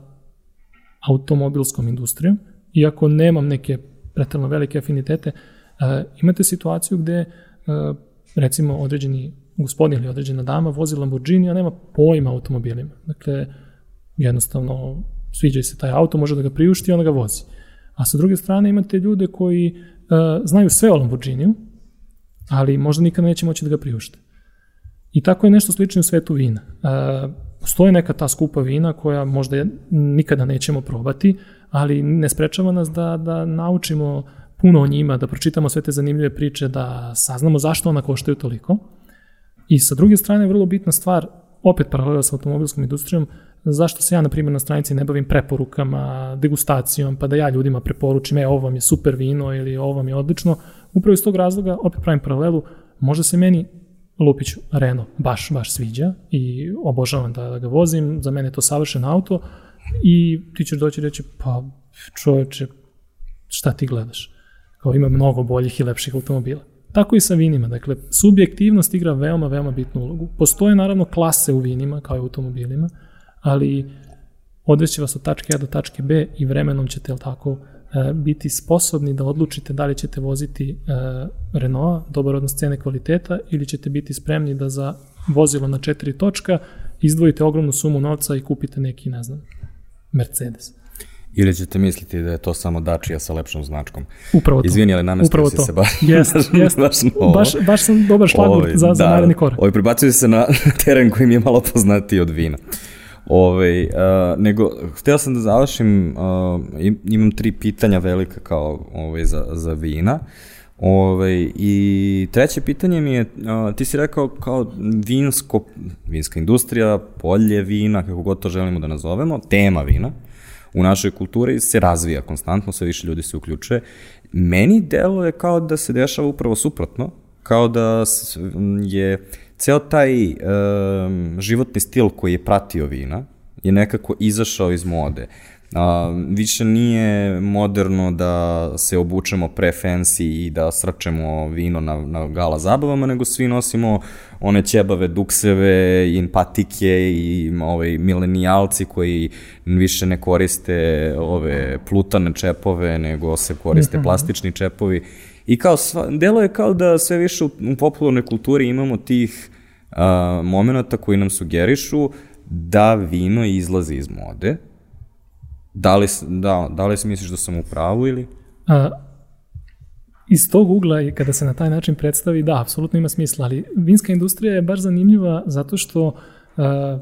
automobilskom industrijom, iako nemam neke pretalno velike afinitete, uh, imate situaciju gde uh, recimo određeni gospodin ili određena dama vozi Lamborghini, a nema pojma automobilima. Dakle, jednostavno sviđa se taj auto, može da ga priušti i ona ga vozi. A sa druge strane imate ljude koji uh, znaju sve o Lamborghiniju, ali možda nikada neće moći da ga priušte. I tako je nešto slično u svetu vina. Postoje neka ta skupa vina koja možda nikada nećemo probati, ali ne sprečava nas da, da naučimo puno o njima, da pročitamo sve te zanimljive priče, da saznamo zašto ona koštaju toliko. I sa druge strane, vrlo bitna stvar, opet paralela sa automobilskom industrijom, zašto se ja, na primjer, na stranici ne bavim preporukama, degustacijom, pa da ja ljudima preporučim, e, ovo vam je super vino ili ovo vam je odlično. Upravo iz tog razloga, opet pravim paralelu, možda se meni Lupiću Renault baš, baš sviđa i obožavam da, da ga vozim, za mene je to savršen auto, i ti ćeš doći reći, pa čoveče, šta ti gledaš? Kao ima mnogo boljih i lepših automobila. Tako i sa vinima, dakle, subjektivnost igra veoma, veoma bitnu ulogu. Postoje naravno klase u vinima, kao i u automobilima, ali odveće vas od tačke A do tačke B i vremenom ćete, jel tako, e, biti sposobni da odlučite da li ćete voziti e, Renault, dobar odnos cene kvaliteta, ili ćete biti spremni da za vozilo na četiri točka izdvojite ogromnu sumu novca i kupite neki, ne znam, Mercedes. Ili ćete misliti da je to samo dačija sa lepšom značkom. Upravo to. Izvini, ali namestio si to. se baš, jest, jest. baš, na ovo. baš, baš sam dobar šlagvort Ovaj, za, za da, naredni korak. Ovaj, prebacuju se na teren koji mi je malo poznatiji od vina. Ove, uh, nego, hteo sam da završim, uh, imam tri pitanja velika kao ovaj, za, za vina. Ove, I treće pitanje mi je, uh, ti si rekao kao vinsko, vinska industrija, polje vina, kako god to želimo da nazovemo, tema vina u našoj kulturi se razvija konstantno, sve više ljudi se uključuje. Meni delo je kao da se dešava upravo suprotno, kao da je ceo taj um, životni stil koji je pratio vina je nekako izašao iz mode. A, više nije moderno da se obučemo pre fancy i da srčemo vino na, na gala zabavama, nego svi nosimo one ćebave dukseve i patike i ovaj, milenijalci koji više ne koriste ove plutane čepove, nego se koriste mm -hmm. plastični čepovi. I kao, sva, delo je kao da sve više u, u popularnoj kulturi imamo tih a, momenta koji nam sugerišu da vino izlazi iz mode, Da li, da, da li misliš da sam u pravu ili? A, iz tog ugla i kada se na taj način predstavi, da, apsolutno ima smisla, ali vinska industrija je baš zanimljiva zato što a,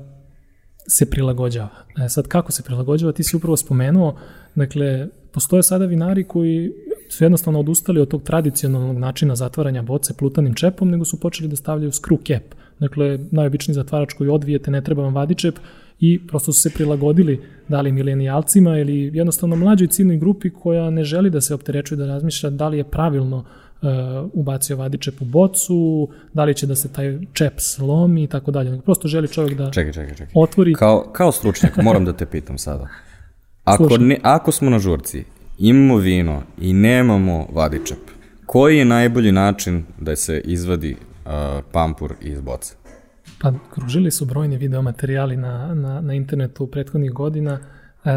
se prilagođava. E, sad, kako se prilagođava, ti si upravo spomenuo, dakle, postoje sada vinari koji su jednostavno odustali od tog tradicionalnog načina zatvaranja boce plutanim čepom, nego su počeli da stavljaju screw cap. Dakle, najobičniji zatvarač koji odvijete, ne treba vam vadičep, i prosto su se prilagodili da li milenijalcima ili jednostavno mlađoj ciljnoj grupi koja ne želi da se opterećuje da razmišlja da li je pravilno uh, ubacio vadičep u bocu, da li će da se taj čep slomi i tako dalje. Prosto želi čovjek da čekaj, čekaj, čekaj. otvori... Kao, kao stručnjak, moram da te pitam sada. Ako, ne, ako smo na žurci, imamo vino i nemamo vadičep, koji je najbolji način da se izvadi uh, pampur iz boce? Pa, kružili su brojni videomaterijali na, na, na internetu prethodnih godina. E,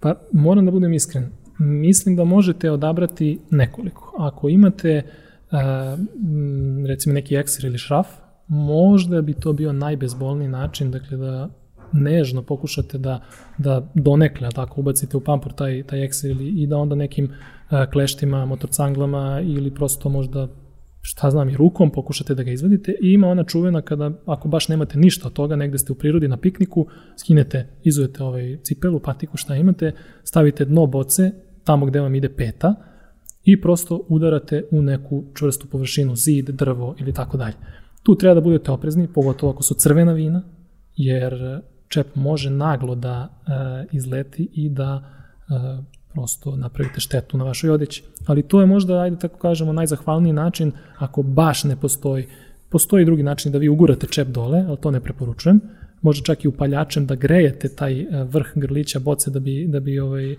pa, moram da budem iskren. Mislim da možete odabrati nekoliko. Ako imate, e, recimo, neki ekser ili šraf, možda bi to bio najbezbolniji način, dakle, da nežno pokušate da, da donekle, tako, ubacite u pampur taj, taj ekser ili, i da onda nekim e, kleštima, motorcanglama ili prosto možda šta znam, i rukom pokušate da ga izvadite i ima ona čuvena kada, ako baš nemate ništa od toga, negde ste u prirodi na pikniku, skinete, izujete ovaj cipelu, patiku, šta imate, stavite dno boce tamo gde vam ide peta i prosto udarate u neku čvrstu površinu, zid, drvo ili tako dalje. Tu treba da budete oprezni, pogotovo ako su crvena vina, jer čep može naglo da e, izleti i da e, prosto napravite štetu na vašoj odeći. Ali to je možda, ajde tako kažemo, najzahvalniji način ako baš ne postoji. Postoji drugi način da vi ugurate čep dole, ali to ne preporučujem. Može čak i upaljačem da grejete taj e, vrh grlića boce da bi, da bi ovaj, e,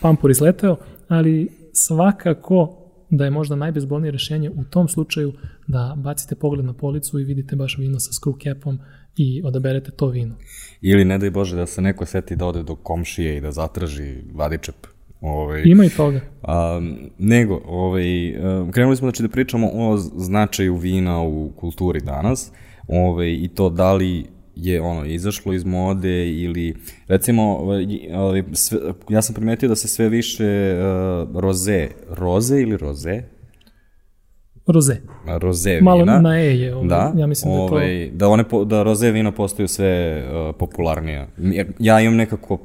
pampur izleteo, ali svakako da je možda najbezbolnije rešenje u tom slučaju da bacite pogled na policu i vidite baš vino sa screw capom i odaberete to vino. Ili ne daj Bože da se neko seti da ode do komšije i da zatraži vadičep. Ovaj, Ima i toga. A, nego, ovaj, krenuli smo znači, da pričamo o značaju vina u kulturi danas ovaj, i to da li je ono izašlo iz mode ili recimo ovaj, sve, ja sam primetio da se sve više uh, roze, roze ili roze roze. Roze vina. Malo na E je, ovaj, da, ja mislim ovaj, da je to... Da, one, da roze vina postaju sve uh, popularnije. Ja imam nekako uh,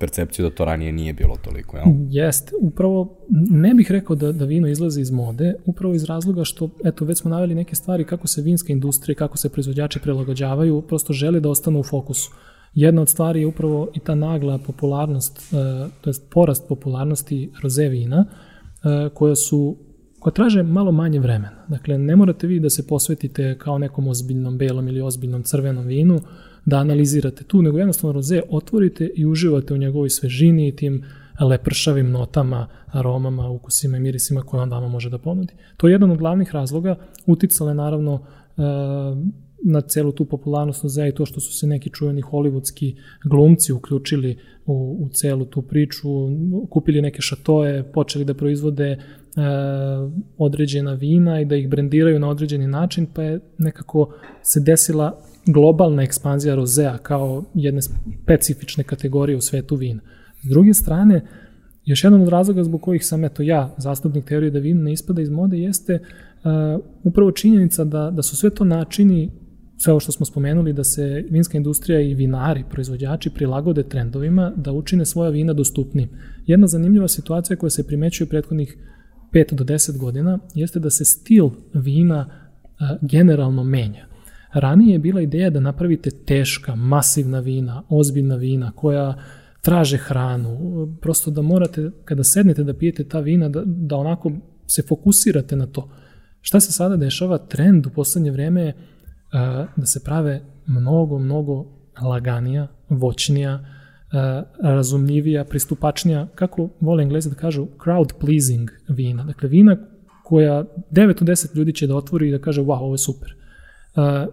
percepciju da to ranije nije bilo toliko, jel? Jest, upravo ne bih rekao da, da vino izlazi iz mode, upravo iz razloga što, eto, već smo naveli neke stvari kako se vinska industrija, kako se proizvođači prilagođavaju, prosto žele da ostanu u fokusu. Jedna od stvari je upravo i ta nagla popularnost, uh, to jest porast popularnosti roze vina, uh, koja su koja traže malo manje vremena. Dakle, ne morate vi da se posvetite kao nekom ozbiljnom belom ili ozbiljnom crvenom vinu, da analizirate tu, nego jednostavno roze otvorite i uživate u njegovoj svežini i tim lepršavim notama, aromama, ukusima i mirisima koje on vama može da ponudi. To je jedan od glavnih razloga, uticale naravno e, na celu tu popularnost rozea i to što su se neki čuveni hollywoodski glumci uključili u, u celu tu priču, kupili neke šatoje, počeli da proizvode E, određena vina i da ih brendiraju na određeni način, pa je nekako se desila globalna ekspanzija rozea kao jedne specifične kategorije u svetu vina. S druge strane, još jedan od razloga zbog kojih sam eto ja, zastupnik teorije da vino ne ispada iz mode, jeste uh, upravo činjenica da, da su sve to načini sve ovo što smo spomenuli, da se vinska industrija i vinari, proizvođači prilagode trendovima, da učine svoja vina dostupnim. Jedna zanimljiva situacija koja se primećuje u prethodnih 5 do 10 godina jeste da se stil vina a, generalno menja. Ranije je bila ideja da napravite teška, masivna vina, ozbiljna vina koja traže hranu, prosto da morate, kada sednete da pijete ta vina, da, da onako se fokusirate na to. Šta se sada dešava? Trend u poslednje vreme je da se prave mnogo, mnogo laganija, voćnija, razumljivija, pristupačnija, kako vole englezi da kažu, crowd pleasing vina. Dakle, vina koja 9 od 10 ljudi će da otvori i da kaže, wow, ovo je super.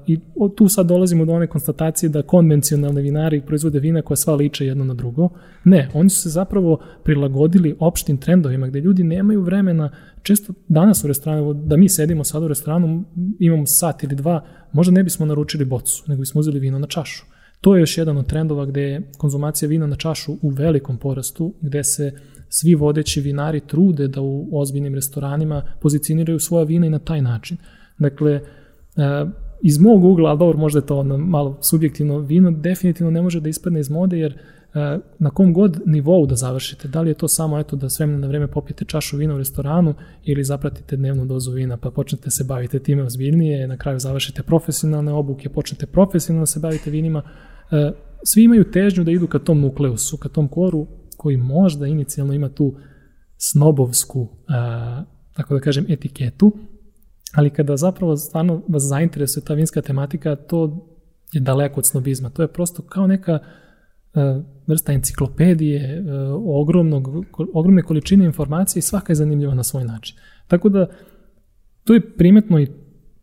I tu sad dolazimo do one konstatacije da konvencionalni vinari proizvode vina koja sva liče jedno na drugo. Ne, oni su se zapravo prilagodili opštim trendovima gde ljudi nemaju vremena, često danas u restoranu, da mi sedimo sad u restoranu, imamo sat ili dva, možda ne bismo naručili bocu, nego bismo uzeli vino na čašu. To je još jedan od trendova gde je konzumacija vina na čašu u velikom porastu, gde se svi vodeći vinari trude da u ozbiljnim restoranima pozicioniraju svoja vina i na taj način. Dakle, iz mog ugla, ali dobro, možda je to ono malo subjektivno, vino definitivno ne može da ispadne iz mode, jer e, na kom god nivou da završite, da li je to samo eto da sve na vreme popijete čašu vina u restoranu ili zapratite dnevnu dozu vina pa počnete se bavite time ozbiljnije, na kraju završite profesionalne obuke, počnete profesionalno da se bavite vinima, e, svi imaju težnju da idu ka tom nukleusu, ka tom koru koji možda inicijalno ima tu snobovsku, e, tako da kažem, etiketu, ali kada zapravo stvarno vas zainteresuje ta vinska tematika, to je daleko od snobizma. To je prosto kao neka uh, vrsta enciklopedije, uh, ogromnog, ogromne količine informacije i svaka je zanimljiva na svoj način. Tako da, to je primetno i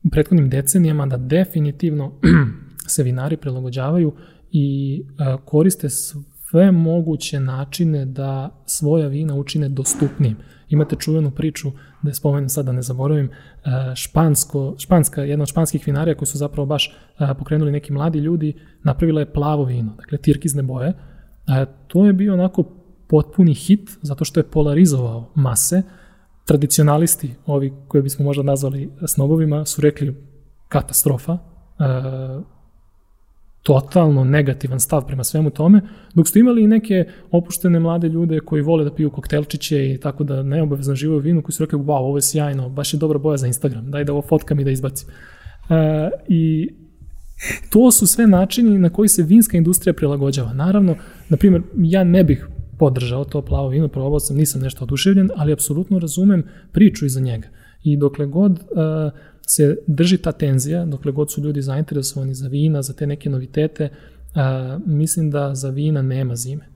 u prethodnim decenijama da definitivno se vinari prilagođavaju i uh, koriste sve moguće načine da svoja vina učine dostupnijim. Imate čuvenu priču, da spomenem sad da ne zaboravim, e, špansko, španska, jedna od španskih vinarija koji su zapravo baš e, pokrenuli neki mladi ljudi, napravila je plavo vino, dakle tirkizne boje. E, to je bio onako potpuni hit, zato što je polarizovao mase. Tradicionalisti, ovi koje bismo možda nazvali snobovima, su rekli katastrofa, totalno negativan stav prema svemu tome, dok ste imali i neke opuštene mlade ljude koji vole da piju koktelčiće i tako da neobavezno živaju vinu, koji su rekli, wow, ovo je sjajno, baš je dobra boja za Instagram, daj da ovo fotkam i da izbacim. E, I to su sve načini na koji se vinska industrija prilagođava. Naravno, na primjer, ja ne bih podržao to plavo vino, probao sam, nisam nešto oduševljen, ali apsolutno razumem priču iza njega. I dokle god uh, se drži ta tenzija, dokle god su ljudi zainteresovani za vina, za te neke novitete, a, mislim da za vina nema zime.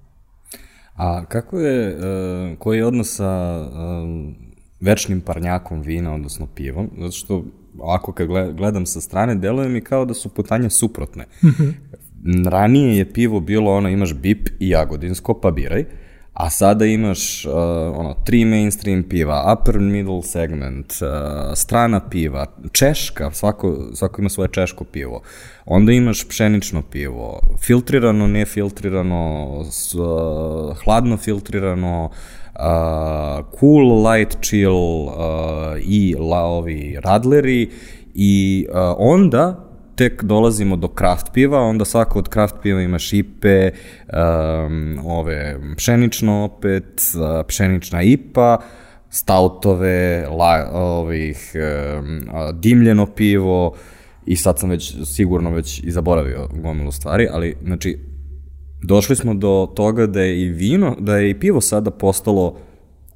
A kako je, uh, koji je odnos sa uh, večnim parnjakom vina, odnosno pivom? Zato što ako kad gledam sa strane, deluje mi kao da su putanje suprotne. Mhm. Ranije je pivo bilo ono, imaš bip i jagodinsko, pa biraj. Uh, A sada imaš uh, ono, tri mainstream piva, upper middle segment, uh, strana piva, češka, svako, svako ima svoje češko pivo. Onda imaš pšenično pivo, filtrirano, nefiltrirano, s, uh, hladno filtrirano, uh, cool, light, chill uh, i la, ovi radleri i uh, onda tek dolazimo do kraft piva, onda svako od kraft piva ima šipe, um, ove pšenično opet, pšenična ipa, stautove, la, ovih, um, dimljeno pivo i sad sam već sigurno već i zaboravio gomilu stvari, ali znači došli smo do toga da je i vino, da je i pivo sada postalo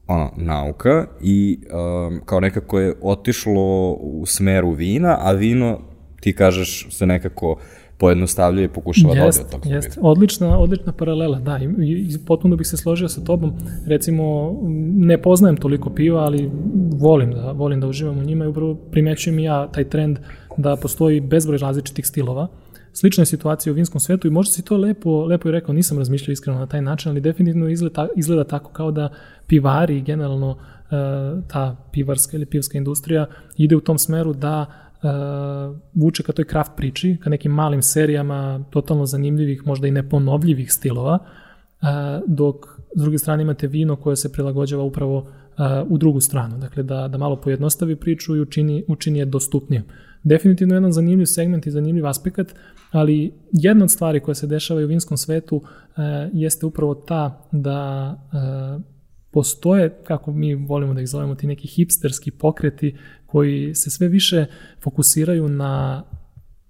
ono, nauka i um, kao nekako je otišlo u smeru vina, a vino ti kažeš se nekako pojednostavljuje i pokušava jest, da ode od tog jest. Odlična, odlična paralela, da, i, i potpuno bih se složio sa tobom, recimo, ne poznajem toliko piva, ali volim da, volim da uživam u njima i upravo primećujem i ja taj trend da postoji bezbroj različitih stilova, Slična je situacija u vinskom svetu i možda si to lepo, lepo i rekao, nisam razmišljao iskreno na taj način, ali definitivno izgleda, izgleda tako kao da pivari generalno e, ta pivarska ili pivska industrija ide u tom smeru da uh, vuče ka toj craft priči, ka nekim malim serijama totalno zanimljivih, možda i neponovljivih stilova, dok s druge strane imate vino koje se prilagođava upravo u drugu stranu, dakle da, da malo pojednostavi priču i učini, učini je dostupnijom. Definitivno jedan zanimljiv segment i zanimljiv aspekt, ali jedna od stvari koja se dešava u vinskom svetu jeste upravo ta da postoje, kako mi volimo da ih zovemo, ti neki hipsterski pokreti koji se sve više fokusiraju na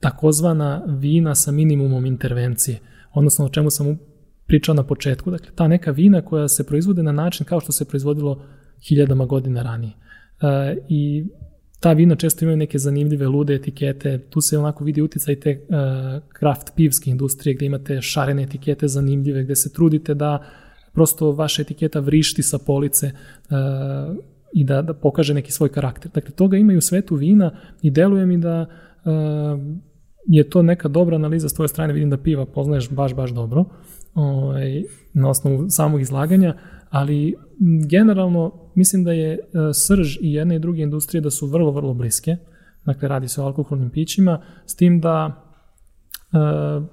takozvana vina sa minimumom intervencije, odnosno o čemu sam pričao na početku. Dakle, ta neka vina koja se proizvode na način kao što se proizvodilo hiljadama godina ranije. E, I ta vina često imaju neke zanimljive, lude etikete, tu se onako vidi uticaj te uh, craft pivske industrije gde imate šarene etikete zanimljive, gde se trudite da prosto vaša etiketa vrišti sa police uh, i da, da pokaže neki svoj karakter. Dakle, toga ima i u svetu vina i deluje mi da uh, je to neka dobra analiza s tvoje strane, vidim da piva poznaješ baš, baš dobro ovaj, na osnovu samog izlaganja, ali generalno mislim da je uh, srž i jedne i druge industrije da su vrlo, vrlo bliske. Dakle, radi se o alkoholnim pićima, s tim da uh,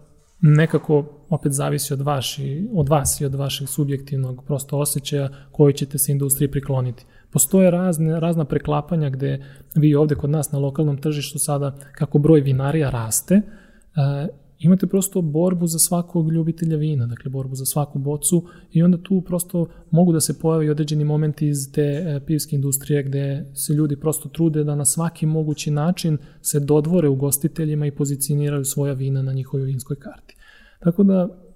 nekako opet zavisi od, vaši, od vas i od vašeg subjektivnog prosto osjećaja koji ćete se industriji prikloniti. Postoje razne, razna preklapanja gde vi ovde kod nas na lokalnom tržištu sada kako broj vinarija raste, e, imate prosto borbu za svakog ljubitelja vina, dakle borbu za svaku bocu i onda tu prosto mogu da se pojavi određeni momenti iz te e, pivske industrije gde se ljudi prosto trude da na svaki mogući način se dodvore ugostiteljima i pozicioniraju svoja vina na njihovoj vinskoj karti. Tako da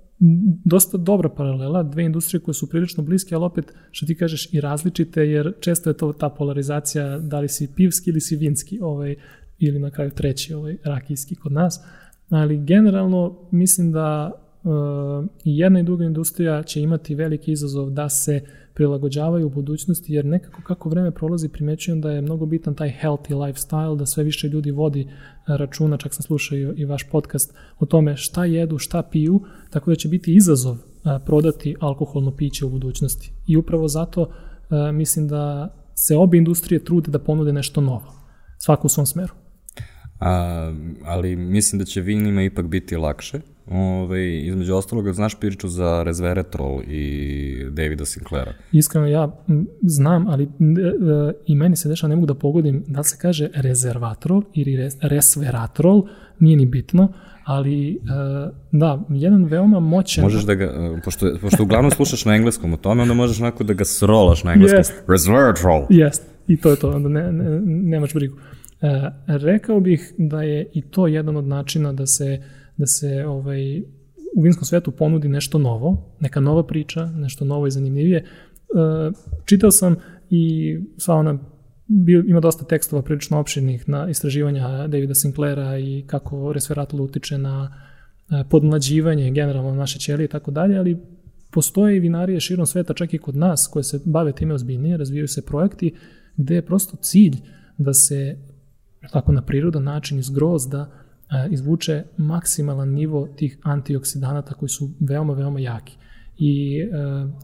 dosta dobra paralela, dve industrije koje su prilično bliske, ali opet, što ti kažeš, i različite, jer često je to ta polarizacija da li si pivski ili si vinski, ovaj, ili na kraju treći, ovaj, rakijski kod nas. Ali generalno mislim da uh, i jedna i druga industrija će imati veliki izazov da se prilagođavaju u budućnosti, jer nekako kako vreme prolazi primećujem da je mnogo bitan taj healthy lifestyle, da sve više ljudi vodi računa, čak sam slušao i, vaš podcast o tome šta jedu, šta piju, tako da će biti izazov prodati alkoholno piće u budućnosti. I upravo zato mislim da se obe industrije trude da ponude nešto novo, svako u svom smeru. A, ali mislim da će vinima ipak biti lakše. Ove, između ostalog, znaš priču za Resveratrol i Davida Sinclaira? Iskreno, ja znam, ali e, i meni se dešava, ne mogu da pogodim da se kaže rezervatrol ili res, resveratrol, nije ni bitno, ali e, da, jedan veoma moćan... Možeš da ga, e, pošto, pošto uglavnom slušaš na engleskom o tome, onda možeš onako da ga srolaš na engleskom. Yes. Resveratrol. Jest, i to je to, onda ne, ne, nemaš brigu. E, rekao bih da je i to jedan od načina da se, da se ovaj, u vinskom svetu ponudi nešto novo, neka nova priča, nešto novo i zanimljivije. E, čitao sam i sva ona bio, ima dosta tekstova prilično opširnih na istraživanja Davida Sinclaira i kako resveratrol utiče na e, podmlađivanje generalno naše ćelije i tako dalje, ali postoje i vinarije širom sveta, čak i kod nas, koje se bave time ozbiljnije, razvijaju se projekti gde je prosto cilj da se tako na prirodan način iz grozda izvuče maksimalan nivo tih antioksidanata koji su veoma, veoma jaki. I e,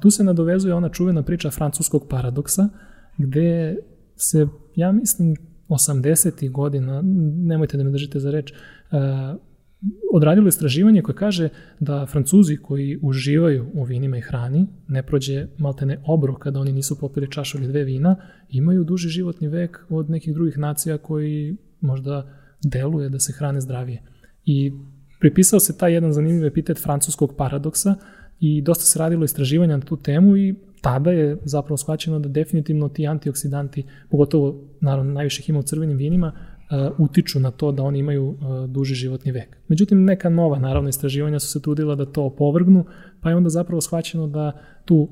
tu se nadovezuje ona čuvena priča francuskog paradoksa, gde se, ja mislim, 80. godina, nemojte da me držite za reč, e, odradilo istraživanje koje kaže da Francuzi koji uživaju u vinima i hrani, ne prođe maltene obro kada oni nisu popili čašu ili dve vina, imaju duži životni vek od nekih drugih nacija koji možda deluje da se hrane zdravije. I pripisao se taj jedan zanimljiv epitet francuskog paradoksa i dosta se radilo istraživanja na tu temu i tada je zapravo shvaćeno da definitivno ti antioksidanti, pogotovo naravno najviše ima u crvenim vinima, uh, utiču na to da oni imaju uh, duži životni vek. Međutim, neka nova, naravno, istraživanja su se trudila da to opovrgnu, pa je onda zapravo shvaćeno da tu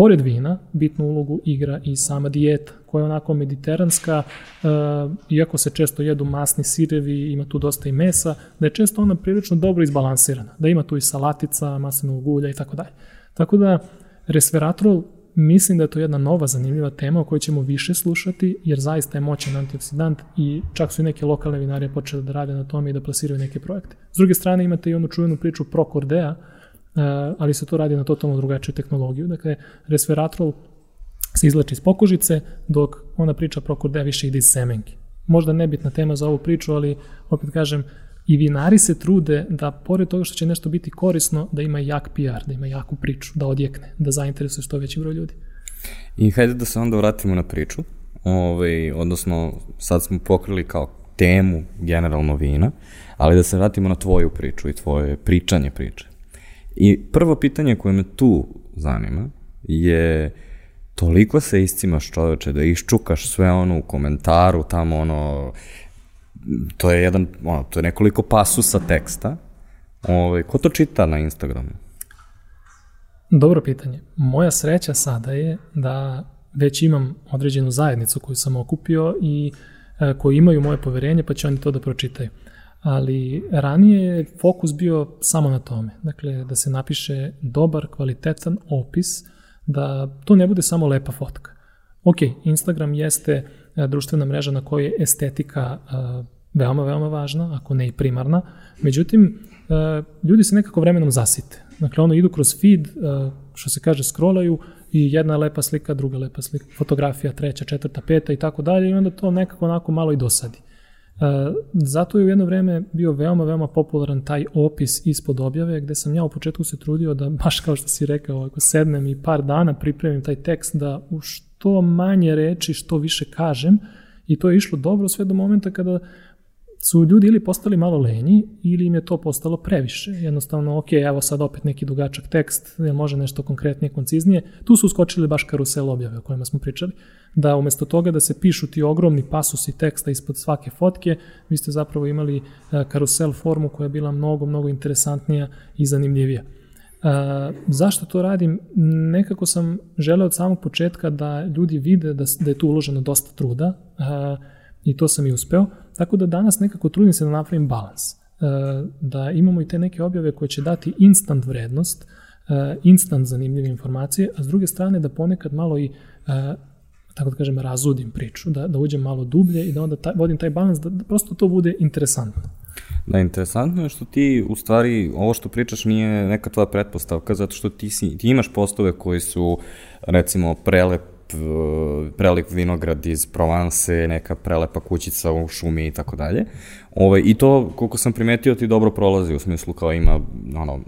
pored vina, bitnu ulogu igra i sama dijeta, koja je onako mediteranska, uh, iako se često jedu masni sirevi, ima tu dosta i mesa, da je često ona prilično dobro izbalansirana, da ima tu i salatica, maslinovog ulja i tako dalje. Tako da, resveratrol mislim da je to jedna nova zanimljiva tema o kojoj ćemo više slušati, jer zaista je moćan antioksidant i čak su i neke lokalne vinarije počele da rade na tome i da plasiraju neke projekte. S druge strane imate i onu čuvenu priču Procordea, eh, ali se to radi na totalno drugačiju tehnologiju. Dakle, resveratrol se izlači iz pokožice, dok ona priča Procordea više ide iz semenke. Možda nebitna tema za ovu priču, ali opet kažem, I vinari se trude da, pored toga što će nešto biti korisno, da ima jak PR, da ima jaku priču, da odjekne, da zainteresuje što veći broj ljudi. I hajde da se onda vratimo na priču. Ove, ovaj, odnosno, sad smo pokrili kao temu generalno vina, ali da se vratimo na tvoju priču i tvoje pričanje priče. I prvo pitanje koje me tu zanima je toliko se iscimaš čoveče da iščukaš sve ono u komentaru, tamo ono, to je jedan, ono, to je nekoliko pasusa teksta. Ove, ovaj, ko to čita na Instagramu? Dobro pitanje. Moja sreća sada je da već imam određenu zajednicu koju sam okupio i e, koji imaju moje poverenje, pa će oni to da pročitaju. Ali ranije je fokus bio samo na tome. Dakle, da se napiše dobar, kvalitetan opis, da to ne bude samo lepa fotka. Ok, Instagram jeste e, društvena mreža na kojoj je estetika e, veoma, veoma važna, ako ne i primarna. Međutim, ljudi se nekako vremenom zasite. Dakle, ono idu kroz feed, što se kaže, scrollaju i jedna lepa slika, druga lepa slika, fotografija, treća, četvrta, peta i tako dalje i onda to nekako onako malo i dosadi. Zato je u jedno vreme bio veoma, veoma popularan taj opis ispod objave, gde sam ja u početku se trudio da, baš kao što si rekao, ako sednem i par dana pripremim taj tekst, da u što manje reči, što više kažem, i to je išlo dobro sve do momenta kada su ljudi ili postali malo lenji ili im je to postalo previše. Jednostavno, ok, evo sad opet neki dugačak tekst, jer može nešto konkretnije, konciznije. Tu su uskočili baš karusel objave o kojima smo pričali. Da umesto toga da se pišu ti ogromni pasusi teksta ispod svake fotke, vi ste zapravo imali e, karusel formu koja je bila mnogo, mnogo interesantnija i zanimljivija. Uh, zašto to radim? Nekako sam želeo od samog početka da ljudi vide da, da je tu uloženo dosta truda uh, i to sam i uspeo. Tako da danas nekako trudim se da napravim balans. E, da imamo i te neke objave koje će dati instant vrednost, e, instant zanimljive informacije, a s druge strane da ponekad malo i e, tako da kažem, razudim priču, da, da uđem malo dublje i da onda taj, vodim taj balans, da, da prosto to bude interesantno. Da, interesantno je što ti, u stvari, ovo što pričaš nije neka tvoja pretpostavka, zato što ti, si, ti imaš postove koji su, recimo, prelep prelep vinograd iz Provence, neka prelepa kućica u šumi i tako dalje. Ovaj, I to, koliko sam primetio, ti dobro prolazi, u smislu kao ima ono,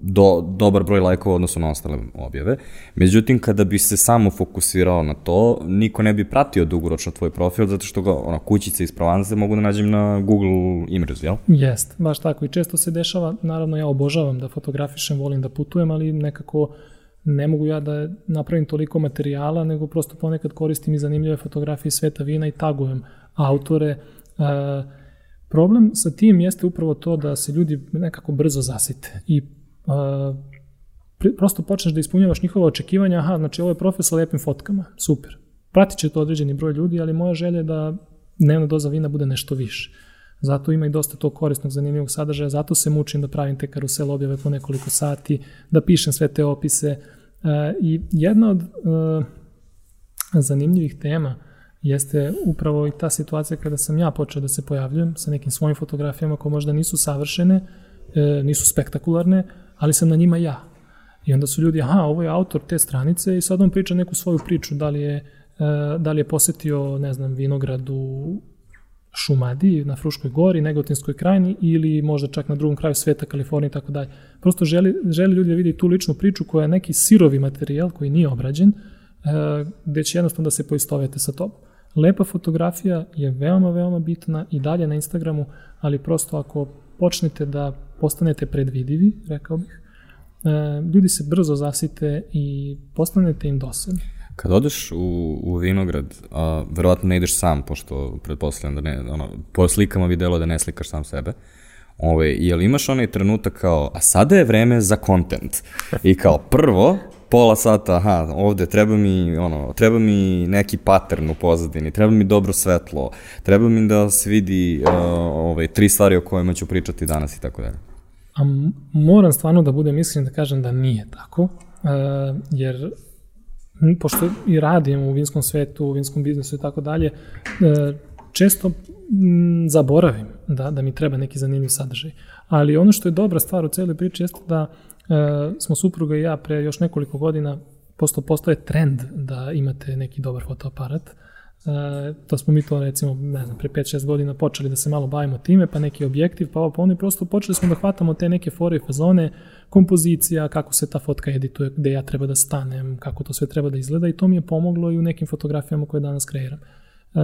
do, dobar broj lajkova odnosno na ostale objave. Međutim, kada bi se samo fokusirao na to, niko ne bi pratio dugoročno tvoj profil, zato što ga, ono, kućice iz Provence mogu da nađem na Google Images, jel? Jest, baš tako. I često se dešava, naravno ja obožavam da fotografišem, volim da putujem, ali nekako ne mogu ja da napravim toliko materijala, nego prosto ponekad koristim i zanimljive fotografije sveta vina i tagujem autore. E, problem sa tim jeste upravo to da se ljudi nekako brzo zasite i e, prosto počneš da ispunjavaš njihova očekivanja, aha, znači ovo je profesor sa lepim fotkama, super. Pratit će to određeni broj ljudi, ali moja želja je da dnevna doza vina bude nešto više. Zato ima i dosta tog korisnog, zanimljivog sadržaja, zato se mučim da pravim te karusel objave po nekoliko sati, da pišem sve te opise. E, I jedna od e, zanimljivih tema jeste upravo i ta situacija kada sam ja počeo da se pojavljujem sa nekim svojim fotografijama koje možda nisu savršene, e, nisu spektakularne, ali sam na njima ja. I onda su ljudi, aha, ovo je autor te stranice i sad on priča neku svoju priču, da li je, da li je posetio, ne znam, vinograd u Šumadi, na Fruškoj gori, Negotinskoj krajini ili možda čak na drugom kraju sveta, Kalifornije i tako dalje. Prosto želi, želi ljudi da vidi tu ličnu priču koja je neki sirovi materijal koji nije obrađen, e, gde će jednostavno da se poistovete sa tobom. Lepa fotografija je veoma, veoma bitna i dalje na Instagramu, ali prosto ako počnete da postanete predvidivi, rekao bih, e, ljudi se brzo zasite i postanete im dosadni. Kad odeš u, u vinograd, a, verovatno ne ideš sam, pošto pretpostavljam da ne, ono, po slikama bi delo da ne slikaš sam sebe, Ove, jel imaš onaj trenutak kao, a sada je vreme za kontent. I kao, prvo, pola sata, aha, ovde treba mi, ono, treba mi neki pattern u pozadini, treba mi dobro svetlo, treba mi da se vidi uh, ove, tri stvari o kojima ću pričati danas i tako dalje. A moram stvarno da budem iskren da kažem da nije tako, uh, jer pošto i radim u vinskom svetu, u vinskom biznesu i tako dalje, e, često zaboravim da, da mi treba neki zanimljiv sadržaj. Ali ono što je dobra stvar u celoj priči jeste da e, smo supruga i ja pre još nekoliko godina posto postoje trend da imate neki dobar fotoaparat, Uh, to smo mi to recimo, ne znam, pre 5-6 godina počeli da se malo bavimo time, pa neki objektiv, pa ovo, pa oni prosto počeli smo da hvatamo te neke fore i fazone, kompozicija, kako se ta fotka edituje, gde ja treba da stanem, kako to sve treba da izgleda i to mi je pomoglo i u nekim fotografijama koje danas kreiram. Uh,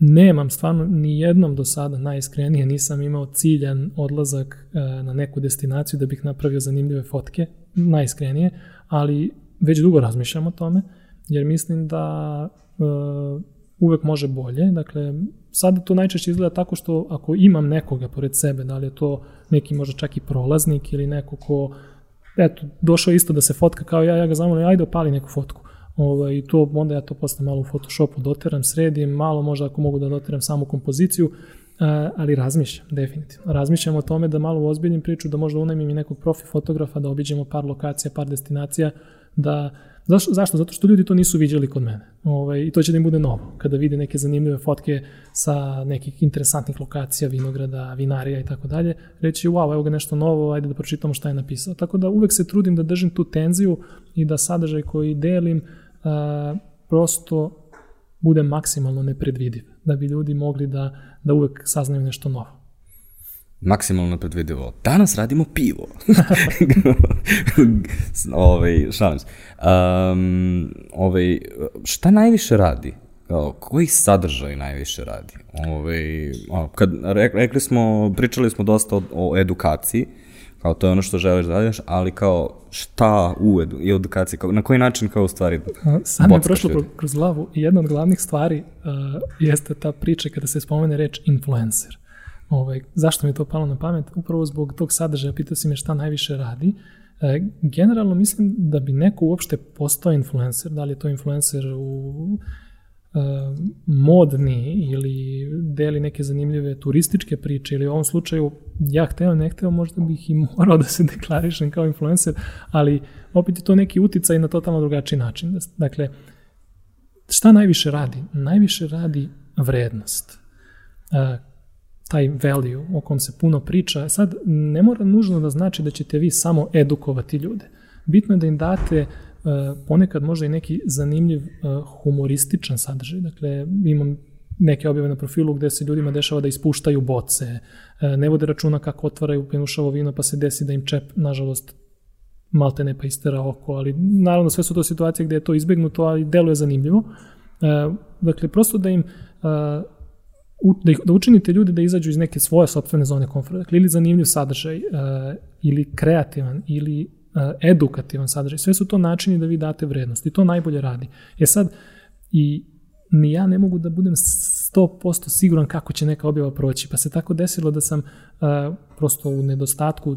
nemam stvarno ni jednom do sada najiskrenije nisam imao ciljan odlazak uh, na neku destinaciju da bih napravio zanimljive fotke, najiskrenije, ali već dugo razmišljam o tome, jer mislim da uh, uvek može bolje. Dakle, sada to najčešće izgleda tako što ako imam nekoga pored sebe, da li je to neki možda čak i prolaznik ili neko ko eto, došao isto da se fotka kao ja, ja ga zamolim, ajde opali neku fotku. Ovaj, to, onda ja to posle malo u Photoshopu doteram, sredim, malo možda ako mogu da doteram samu kompoziciju, ali razmišljam, definitivno. Razmišljam o tome da malo ozbiljnim priču, da možda unajmim i nekog profi fotografa, da obiđemo par lokacija, par destinacija, da Zašto? Zašto? Zato što ljudi to nisu viđali kod mene. Ovaj, I to će da im bude novo. Kada vide neke zanimljive fotke sa nekih interesantnih lokacija, vinograda, vinarija i tako dalje, reći wow, evo ga nešto novo, ajde da pročitamo šta je napisao. Tako da uvek se trudim da držim tu tenziju i da sadržaj koji delim a, prosto bude maksimalno nepredvidiv, da bi ljudi mogli da, da uvek saznaju nešto novo maksimalno predvidivo. Danas radimo pivo. ovaj, šalim se. Um, ovaj, šta najviše radi? Kao, koji sadržaj najviše radi? Ovaj, kad, rekli smo, pričali smo dosta o, o edukaciji, kao to je ono što želiš da radiš, ali kao šta u edu, i edukaciji, kao, na koji način kao u stvari Sad mi je prošlo ljudi. kroz glavu i jedna od glavnih stvari uh, jeste ta priča kada se spomene reč influencer. Ovaj, zašto mi je to palo na pamet? Upravo zbog tog sadržaja, pitao si me šta najviše radi. E, generalno mislim da bi neko uopšte postao influencer, da li je to influencer u e, modni ili deli neke zanimljive turističke priče ili u ovom slučaju ja hteo, ne hteo, možda bih i morao da se deklarišem kao influencer, ali opet je to neki uticaj na totalno drugačiji način. Dakle, šta najviše radi? Najviše radi vrednost. E, taj value o kom se puno priča, sad ne mora nužno da znači da ćete vi samo edukovati ljude. Bitno je da im date uh, ponekad možda i neki zanimljiv uh, humorističan sadržaj. Dakle, imam neke objave na profilu gde se ljudima dešava da ispuštaju boce, uh, ne vode računa kako otvaraju penušavo vino pa se desi da im čep, nažalost, malte ne pa istera oko, ali naravno sve su to situacije gde je to izbegnuto, ali deluje zanimljivo. Dakle, prosto da im da, ih, da učinite ljude da izađu iz neke svoje sobstvene zone komforta. Dakle, ili zanimljiv sadržaj, uh, ili kreativan, ili uh, edukativan sadržaj. Sve su to načini da vi date vrednost i to najbolje radi. Je sad, i ni ja ne mogu da budem 100% siguran kako će neka objava proći, pa se tako desilo da sam uh, prosto u nedostatku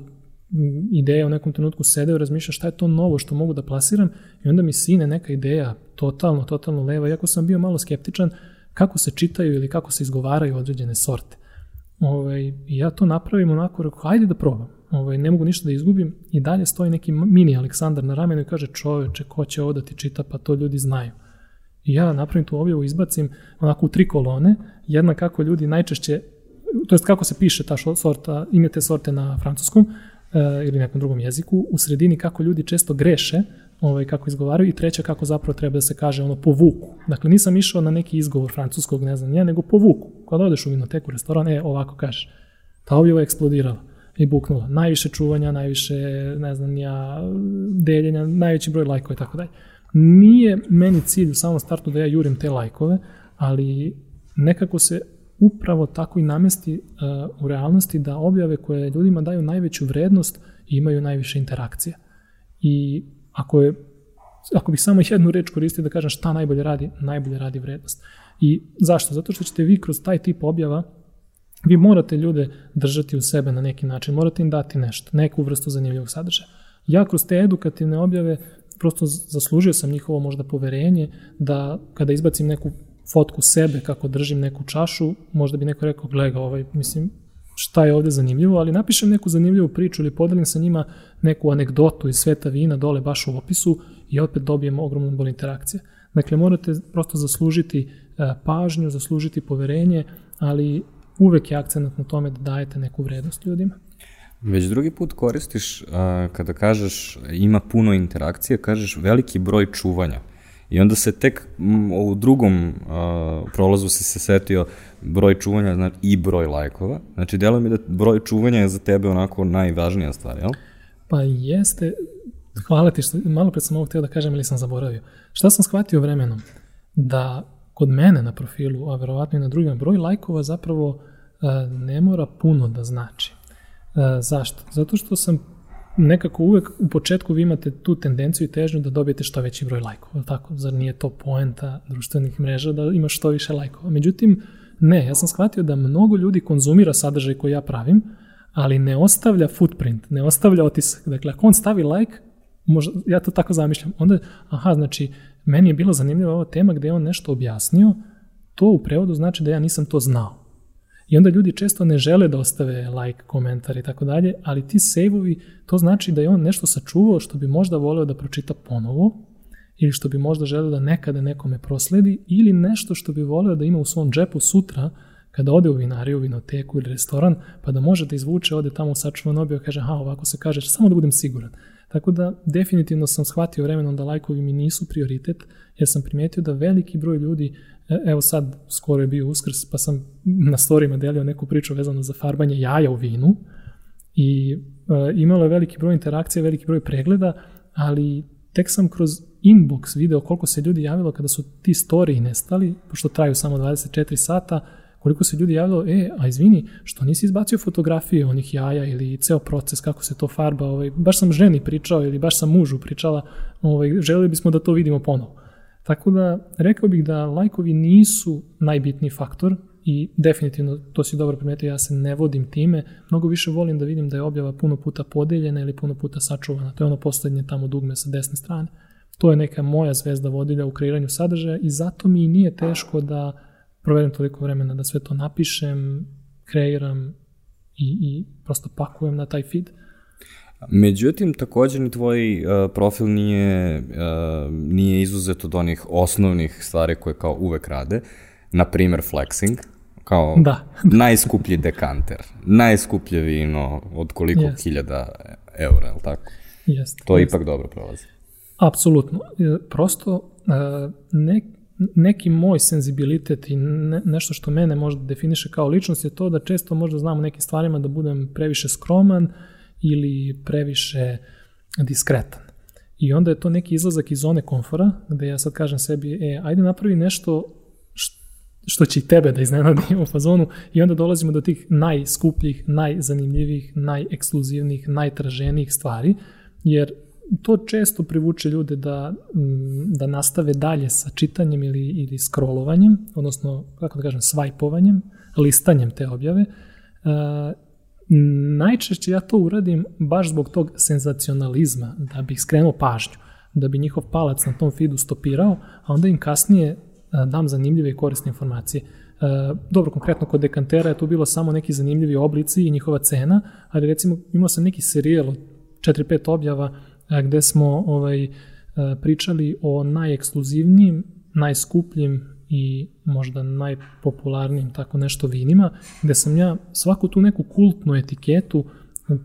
ideja u nekom trenutku sedeo i razmišljao šta je to novo što mogu da plasiram i onda mi sine neka ideja totalno, totalno leva, iako sam bio malo skeptičan, uh, kako se čitaju ili kako se izgovaraju određene sorte. Ovaj, ja to napravim onako, rekao, ajde da probam. Ovaj, ne mogu ništa da izgubim i dalje stoji neki mini Aleksandar na ramenu i kaže čoveče, ko će ovo da ti čita, pa to ljudi znaju. I ja napravim tu objavu, izbacim onako u tri kolone, jedna kako ljudi najčešće, to jest kako se piše ta sorta, ime te sorte na francuskom, e, ili nekom drugom jeziku, u sredini kako ljudi često greše, ovaj, kako izgovaraju i treća kako zapravo treba da se kaže ono povuku. Dakle, nisam išao na neki izgovor francuskog, ne znam, nije, nego povuku. Kada odeš u vinoteku, restoran, e, ovako kažeš. Ta objava je eksplodirala i buknula. Najviše čuvanja, najviše, ne znam, ja, deljenja, najveći broj lajkova i tako dalje. Nije meni cilj u samom startu da ja jurim te lajkove, ali nekako se upravo tako i namesti uh, u realnosti da objave koje ljudima daju najveću vrednost imaju najviše interakcija. I ako je ako bih samo jednu reč koristio da kažem šta najbolje radi, najbolje radi vrednost. I zašto? Zato što ćete vi kroz taj tip objava vi morate ljude držati u sebe na neki način, morate im dati nešto, neku vrstu zanimljivog sadržaja. Ja kroz te edukativne objave prosto zaslužio sam njihovo možda poverenje da kada izbacim neku fotku sebe kako držim neku čašu, možda bi neko rekao, glega, ovaj, mislim, šta je ovde zanimljivo, ali napišem neku zanimljivu priču ili podelim sa njima neku anegdotu iz sveta vina dole baš u opisu i opet dobijem ogromno bolj interakcija. Dakle, morate prosto zaslužiti e, pažnju, zaslužiti poverenje, ali uvek je akcenat na tome da dajete neku vrednost ljudima. Već drugi put koristiš, kada kažeš ima puno interakcije, kažeš veliki broj čuvanja. I onda se tek u drugom prolazu si se setio broj čuvanja znači, i broj lajkova. Znači, delo mi da broj čuvanja je za tebe onako najvažnija stvar, jel? Pa jeste, hvala ti što, malo pred sam ovo htio da kažem ili sam zaboravio. Šta sam shvatio vremenom? Da kod mene na profilu, a verovatno i na drugim, broj lajkova zapravo uh, ne mora puno da znači. Uh, zašto? Zato što sam nekako uvek u početku vi imate tu tendenciju i težnju da dobijete što veći broj lajkova, tako? Zar nije to poenta društvenih mreža da imaš što više lajkova? Međutim, ne, ja sam shvatio da mnogo ljudi konzumira sadržaj koji ja pravim, ali ne ostavlja footprint, ne ostavlja otisak. Dakle, ako on stavi like, možda, ja to tako zamišljam, onda, aha, znači, meni je bila zanimljiva ova tema gde je on nešto objasnio, to u prevodu znači da ja nisam to znao. I onda ljudi često ne žele da ostave like, komentar i tako dalje, ali ti save-ovi, to znači da je on nešto sačuvao što bi možda voleo da pročita ponovo, ili što bi možda želeo da nekada nekome prosledi, ili nešto što bi voleo da ima u svom džepu sutra, kada ode u vinariju, vinoteku ili restoran, pa da može da izvuče, ode tamo u sačuvan objav, kaže, ha, ovako se kaže, samo da budem siguran. Tako da, definitivno sam shvatio vremenom da lajkovi mi nisu prioritet, jer sam primetio da veliki broj ljudi E, evo sad, skoro je bio uskrs, pa sam na storima delio neku priču vezano za farbanje jaja u vinu i e, imalo je veliki broj interakcija, veliki broj pregleda, ali tek sam kroz inbox video koliko se ljudi javilo kada su ti storiji nestali, pošto traju samo 24 sata, koliko se ljudi javilo, e, a izvini, što nisi izbacio fotografije onih jaja ili ceo proces, kako se to farba, ovaj, baš sam ženi pričao ili baš sam mužu pričala, ovaj, želeli bismo da to vidimo ponovo. Tako da, rekao bih da lajkovi nisu najbitniji faktor i definitivno, to si dobro primetio, ja se ne vodim time, mnogo više volim da vidim da je objava puno puta podeljena ili puno puta sačuvana. To je ono poslednje tamo dugme sa desne strane. To je neka moja zvezda vodilja u kreiranju sadržaja i zato mi nije teško da provedem toliko vremena da sve to napišem, kreiram i, i prosto pakujem na taj feed. Međutim, takođe ni tvoj uh, profil nije, uh, nije izuzet od onih osnovnih stvari koje kao uvek rade, na primer flexing, kao da. najskuplji dekanter, najskuplje vino od koliko yes. hiljada eura, je li tako? Jeste. To jest. ipak dobro prolazi. Apsolutno. E, prosto uh, ne, neki moj senzibilitet i ne, nešto što mene možda definiše kao ličnost je to da često možda znam u nekim stvarima da budem previše skroman, ili previše diskretan. I onda je to neki izlazak iz zone komfora, gde ja sad kažem sebi, e, ajde napravi nešto što će i tebe da iznenadi u fazonu. I onda dolazimo do tih najskupljih, najzanimljivijih, najekskluzivnijih, najtraženijih stvari, jer to često privuče ljude da, da nastave dalje sa čitanjem ili, ili scrollovanjem, odnosno, kako da kažem, svajpovanjem, listanjem te objave, Najčešće ja to uradim baš zbog tog senzacionalizma, da bih skrenuo pažnju, da bi njihov palac na tom feedu stopirao, a onda im kasnije e, dam zanimljive i korisne informacije. E, dobro, konkretno kod dekantera je tu bilo samo neki zanimljivi oblici i njihova cena, ali recimo imao sam neki serijel od 4-5 objava e, gde smo ovaj, pričali o najekskluzivnijim, najskupljim i možda najpopularnijim tako nešto vinima, gde sam ja svaku tu neku kultnu etiketu u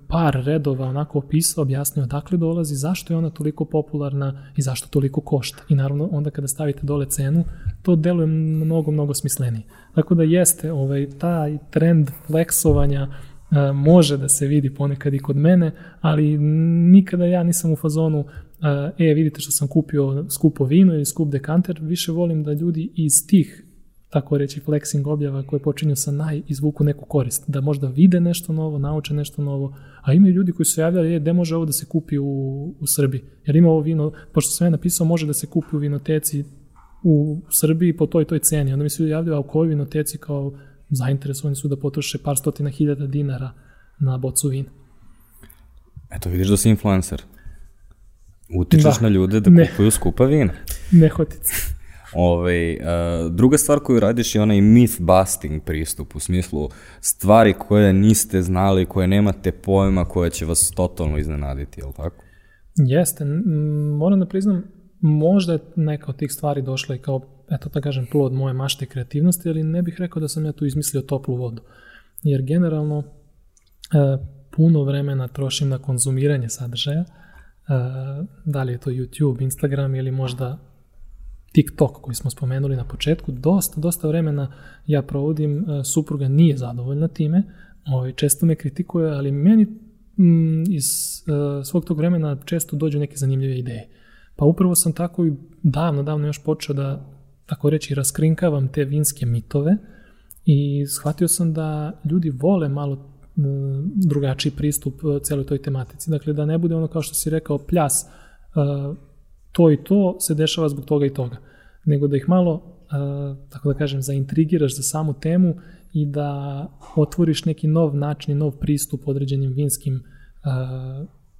par redova onako opisao, objasnio odakle dolazi, zašto je ona toliko popularna i zašto toliko košta. I naravno onda kada stavite dole cenu, to deluje mnogo, mnogo smislenije. Tako da jeste ovaj, taj trend fleksovanja a, može da se vidi ponekad i kod mene, ali nikada ja nisam u fazonu e, vidite što sam kupio skupo vino ili skup dekanter, više volim da ljudi iz tih tako reći flexing objava koje počinju sa naj izvuku neku korist, da možda vide nešto novo, nauče nešto novo, a imaju ljudi koji su javljali, je, gde može ovo da se kupi u, u Srbiji, jer ima ovo vino, pošto sam ja napisao, može da se kupi u vinoteci u Srbiji po toj toj ceni, onda mi se javljaju, a u kojoj vinoteci kao zainteresovani su da potroše par stotina hiljada dinara na bocu vina. Eto, vidiš da si influencer. Utičeš da. na ljude da ne. kupuju skupa vina. Nehotice. Ove, ovaj, uh, druga stvar koju radiš je onaj myth busting pristup, u smislu stvari koje niste znali, koje nemate pojma, koje će vas totalno iznenaditi, je li tako? Jeste, moram da priznam, možda je neka od tih stvari došla i kao, eto da kažem, plod moje mašte i kreativnosti, ali ne bih rekao da sam ja tu izmislio toplu vodu. Jer generalno, uh, puno vremena trošim na konzumiranje sadržaja, da li je to YouTube, Instagram ili možda TikTok koji smo spomenuli na početku, dosta, dosta vremena ja provodim, e, supruga nije zadovoljna time, ovaj, često me kritikuje, ali meni mm, iz uh, svog tog vremena često dođu neke zanimljive ideje. Pa upravo sam tako i davno, davno još počeo da, tako reći, raskrinkavam te vinske mitove i shvatio sam da ljudi vole malo drugačiji pristup e, celoj toj tematici. Dakle, da ne bude ono kao što si rekao, pljas, to i to se dešava zbog toga i toga, nego da ih malo, tako da kažem, zaintrigiraš za samu temu i da otvoriš neki nov način i nov pristup određenim vinskim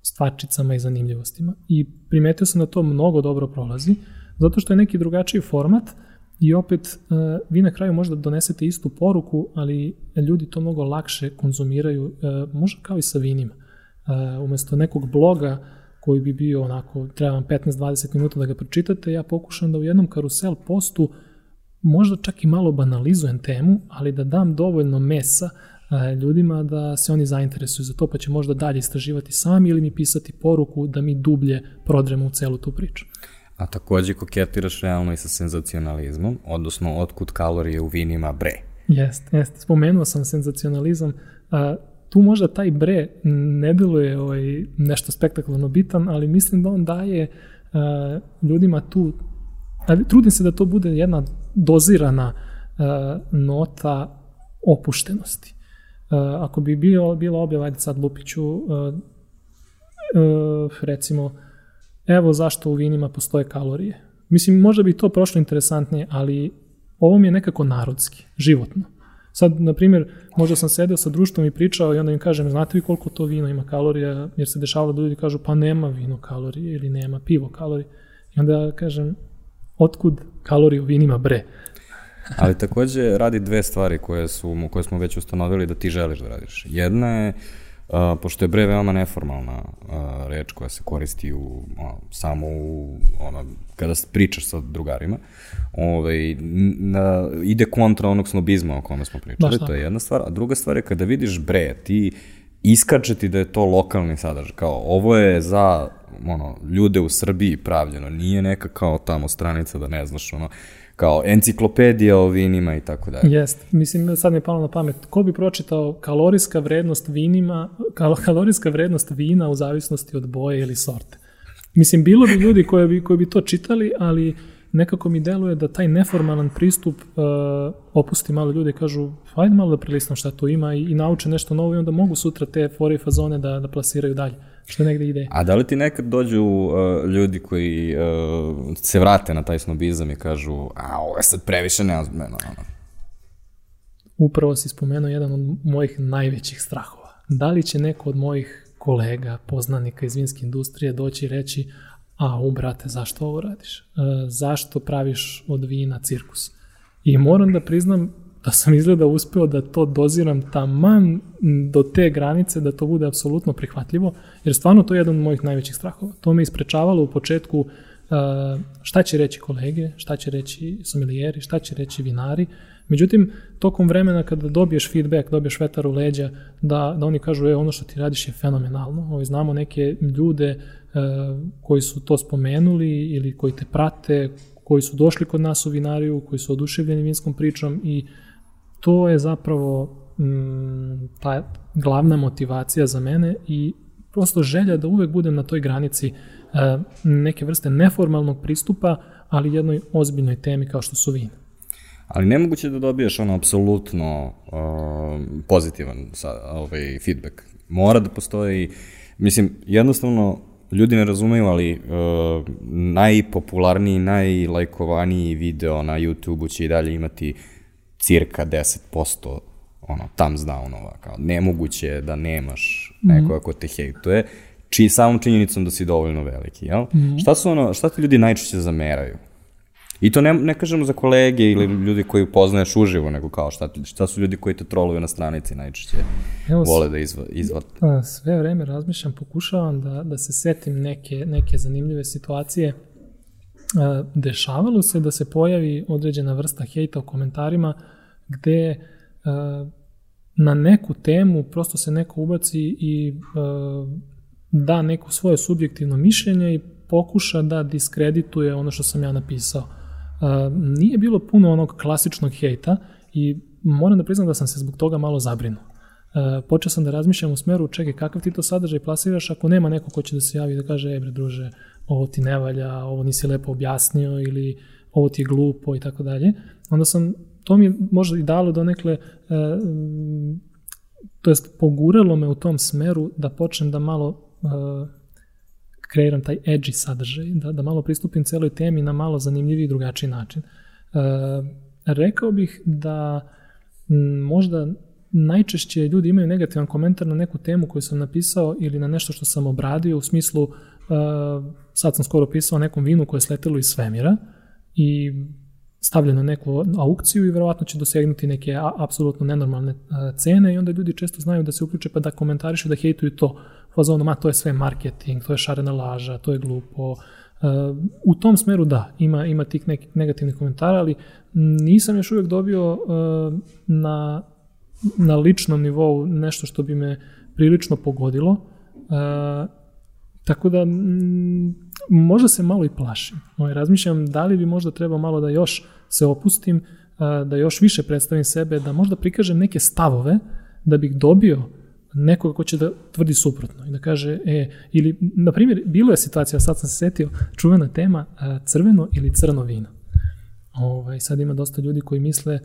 stvarčicama i zanimljivostima. I primetio sam da to mnogo dobro prolazi, zato što je neki drugačiji format i opet vi na kraju možda donesete istu poruku, ali ljudi to mnogo lakše konzumiraju, možda kao i sa vinima. Umesto nekog bloga koji bi bio onako, treba vam 15-20 minuta da ga pročitate, ja pokušam da u jednom karusel postu možda čak i malo banalizujem temu, ali da dam dovoljno mesa e, ljudima da se oni zainteresuju za to, pa će možda dalje istraživati sami ili mi pisati poruku da mi dublje prodremo u celu tu priču. A takođe koketiraš realno i sa senzacionalizmom, odnosno otkud kalorije u vinima bre. Jeste, jeste. Spomenuo sam senzacionalizam. Tu možda taj bre ne deluje ovaj, nešto spektakularno bitan, ali mislim da on daje a, ljudima tu, trudim se da to bude jedna dozirana a, nota opuštenosti. A, ako bi bio, bila objava, ajde sad Lupiću, a, a, recimo, evo zašto u vinima postoje kalorije. Mislim, možda bi to prošlo interesantnije, ali ovo mi je nekako narodski, životno. Sad, na primjer, možda sam sedeo sa društvom i pričao i onda im kažem, znate vi koliko to vino ima kalorija, jer se dešavalo da ljudi kažu, pa nema vino kalorije ili nema pivo kalorije. I onda kažem, otkud kalorije u vinima bre? Ali takođe radi dve stvari koje, su, koje smo već ustanovili da ti želiš da radiš. Jedna je Uh, pošto je bre veoma neformalna uh, reč koja se koristi u, uh, samo u, ono, kada pričaš sa drugarima, ovaj, na, ide kontra onog snobizma o kome smo pričali, to je jedna stvar. A druga stvar je kada vidiš bre, ti iskače ti da je to lokalni sadržaj. Kao, ovo je za ono, ljude u Srbiji pravljeno, nije neka kao tamo stranica da ne znaš, ono, kao enciklopedija o vinima i tako dalje. Jeste. Mislim, sad mi je palo na pamet. Ko bi pročitao kalorijska vrednost vinima, kal kalorijska vrednost vina u zavisnosti od boje ili sorte? Mislim, bilo bi ljudi koji bi, koji bi to čitali, ali nekako mi deluje da taj neformalan pristup uh, opusti malo ljude i kažu ajde malo da prelistam šta to ima i, i nauče nešto novo i onda mogu sutra te fore i fazone da, da plasiraju dalje što negde ide. A da li ti nekad dođu uh, ljudi koji uh, se vrate na taj snobizam i kažu a ovo je sad previše neozmeno? Ono. Upravo si spomenuo jedan od mojih najvećih strahova. Da li će neko od mojih kolega, poznanika iz vinske industrije doći i reći a u brate, zašto ovo radiš? E, zašto praviš od vina cirkus? I moram da priznam da sam izgleda uspeo da to doziram taman do te granice da to bude apsolutno prihvatljivo, jer stvarno to je jedan od mojih najvećih strahova. To me isprečavalo u početku uh, šta će reći kolege, šta će reći somilijeri, šta će reći vinari. Međutim, tokom vremena kada dobiješ feedback, dobiješ vetar u leđa, da, da oni kažu, e, ono što ti radiš je fenomenalno. Ovi, znamo neke ljude uh, koji su to spomenuli ili koji te prate, koji su došli kod nas u vinariju, koji su oduševljeni vinskom pričom i to je zapravo mm, ta glavna motivacija za mene i prosto želja da uvek budem na toj granici e, neke vrste neformalnog pristupa, ali jednoj ozbiljnoj temi kao što su vina. Ali nemoguće da dobiješ ono apsolutno uh, pozitivan sa, ovaj, feedback. Mora da postoji, mislim, jednostavno ljudi ne razumeju, ali uh, najpopularniji, najlajkovaniji video na YouTube-u će i dalje imati cirka 10% ono, thumbs downova, kao nemoguće je da nemaš nekoga ko te hejtuje, či samom činjenicom da si dovoljno veliki, jel? Mm -hmm. Šta su ono, šta ti ljudi najčešće zameraju? I to ne, ne kažemo za kolege ili ljudi koji poznaješ uživo, nego kao šta, šta su ljudi koji te troluju na stranici najčešće Evo, vole da izva, izva. Sve vreme razmišljam, pokušavam da, da se setim neke, neke zanimljive situacije. Dešavalo se da se pojavi određena vrsta hejta u komentarima gde na neku temu prosto se neko ubaci i da neko svoje subjektivno mišljenje i pokuša da diskredituje ono što sam ja napisao. nije bilo puno onog klasičnog hejta i moram da priznam da sam se zbog toga malo zabrinuo. Počeo sam da razmišljam u smeru, čekaj, kakav ti to sadržaj plasiraš ako nema neko ko će da se javi da kaže, e bre druže, ovo ti ne valja, ovo nisi lepo objasnio ili ovo ti je glupo i tako dalje. Onda sam, to mi je možda i dalo donekle, e, to jest poguralo me u tom smeru da počnem da malo e, kreiram taj edgy sadržaj, da, da malo pristupim celoj temi na malo zanimljiviji i drugačiji način. E, rekao bih da m, možda najčešće ljudi imaju negativan komentar na neku temu koju sam napisao ili na nešto što sam obradio u smislu sad sam skoro pisao nekom vinu koje je sletelo iz svemira i stavljeno na neku aukciju i verovatno će dosegnuti neke apsolutno nenormalne cene i onda ljudi često znaju da se uključe pa da komentarišu da hejtuju to fazonu, ma to je sve marketing, to je šarena laža, to je glupo. u tom smeru da, ima, ima tih nekih negativnih komentara, ali nisam još uvijek dobio na, na ličnom nivou nešto što bi me prilično pogodilo. Tako da, m, možda se malo i plašim. Ovaj, razmišljam da li bi možda trebao malo da još se opustim, da još više predstavim sebe, da možda prikažem neke stavove, da bih dobio nekoga ko će da tvrdi suprotno i da kaže, e, ili, na primjer, bilo je situacija, sad sam se setio, čuvena tema crveno ili crno vino. Ovaj, sad ima dosta ljudi koji misle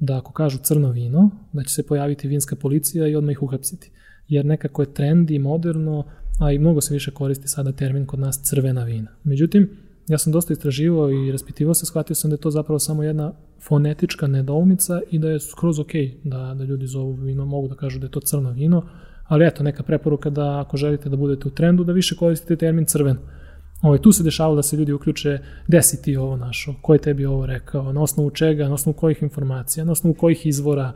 da ako kažu crno vino, da će se pojaviti vinska policija i odmah ih uhapsiti. Jer nekako je trend i moderno a i mnogo se više koristi sada termin kod nas crvena vina. Međutim, ja sam dosta istraživao i raspitivao se, shvatio sam da je to zapravo samo jedna fonetička nedoumica i da je skroz ok da, da ljudi zovu vino, mogu da kažu da je to crno vino, ali eto, neka preporuka da ako želite da budete u trendu, da više koristite termin crveno. Ovaj, tu se dešavalo da se ljudi uključe, gde si ti ovo našao, ko je tebi ovo rekao, na osnovu čega, na osnovu kojih informacija, na osnovu kojih izvora,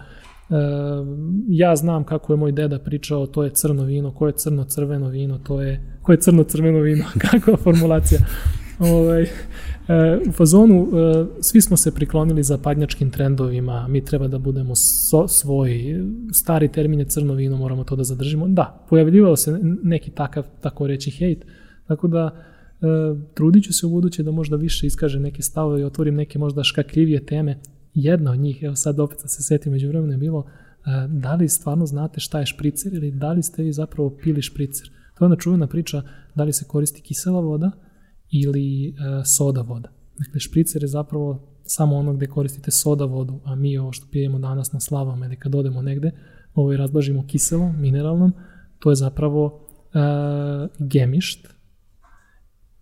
ja znam kako je moj deda pričao, to je crno vino, ko je crno-crveno vino, to je, ko je crno-crveno vino, kakva formulacija. Ovaj, e, u fazonu e, svi smo se priklonili za padnjačkim trendovima, mi treba da budemo so, svoji, stari termin je crno vino, moramo to da zadržimo. Da, pojavljivao se neki takav, tako reći, hejt, tako da e, trudit ću se u buduće da možda više iskažem neke stavove i otvorim neke možda škakljivije teme jedna od njih, evo sad opet se setim među vremenu je bilo, e, da li stvarno znate šta je špricer ili da li ste vi zapravo pili špricer. To je ona čuvena priča da li se koristi kisela voda ili e, soda voda. Dakle, špricer je zapravo samo ono gde koristite soda vodu, a mi ovo što pijemo danas na slavama ili kad odemo negde, ovo je razblažimo kiselom, mineralnom, to je zapravo e, gemišt,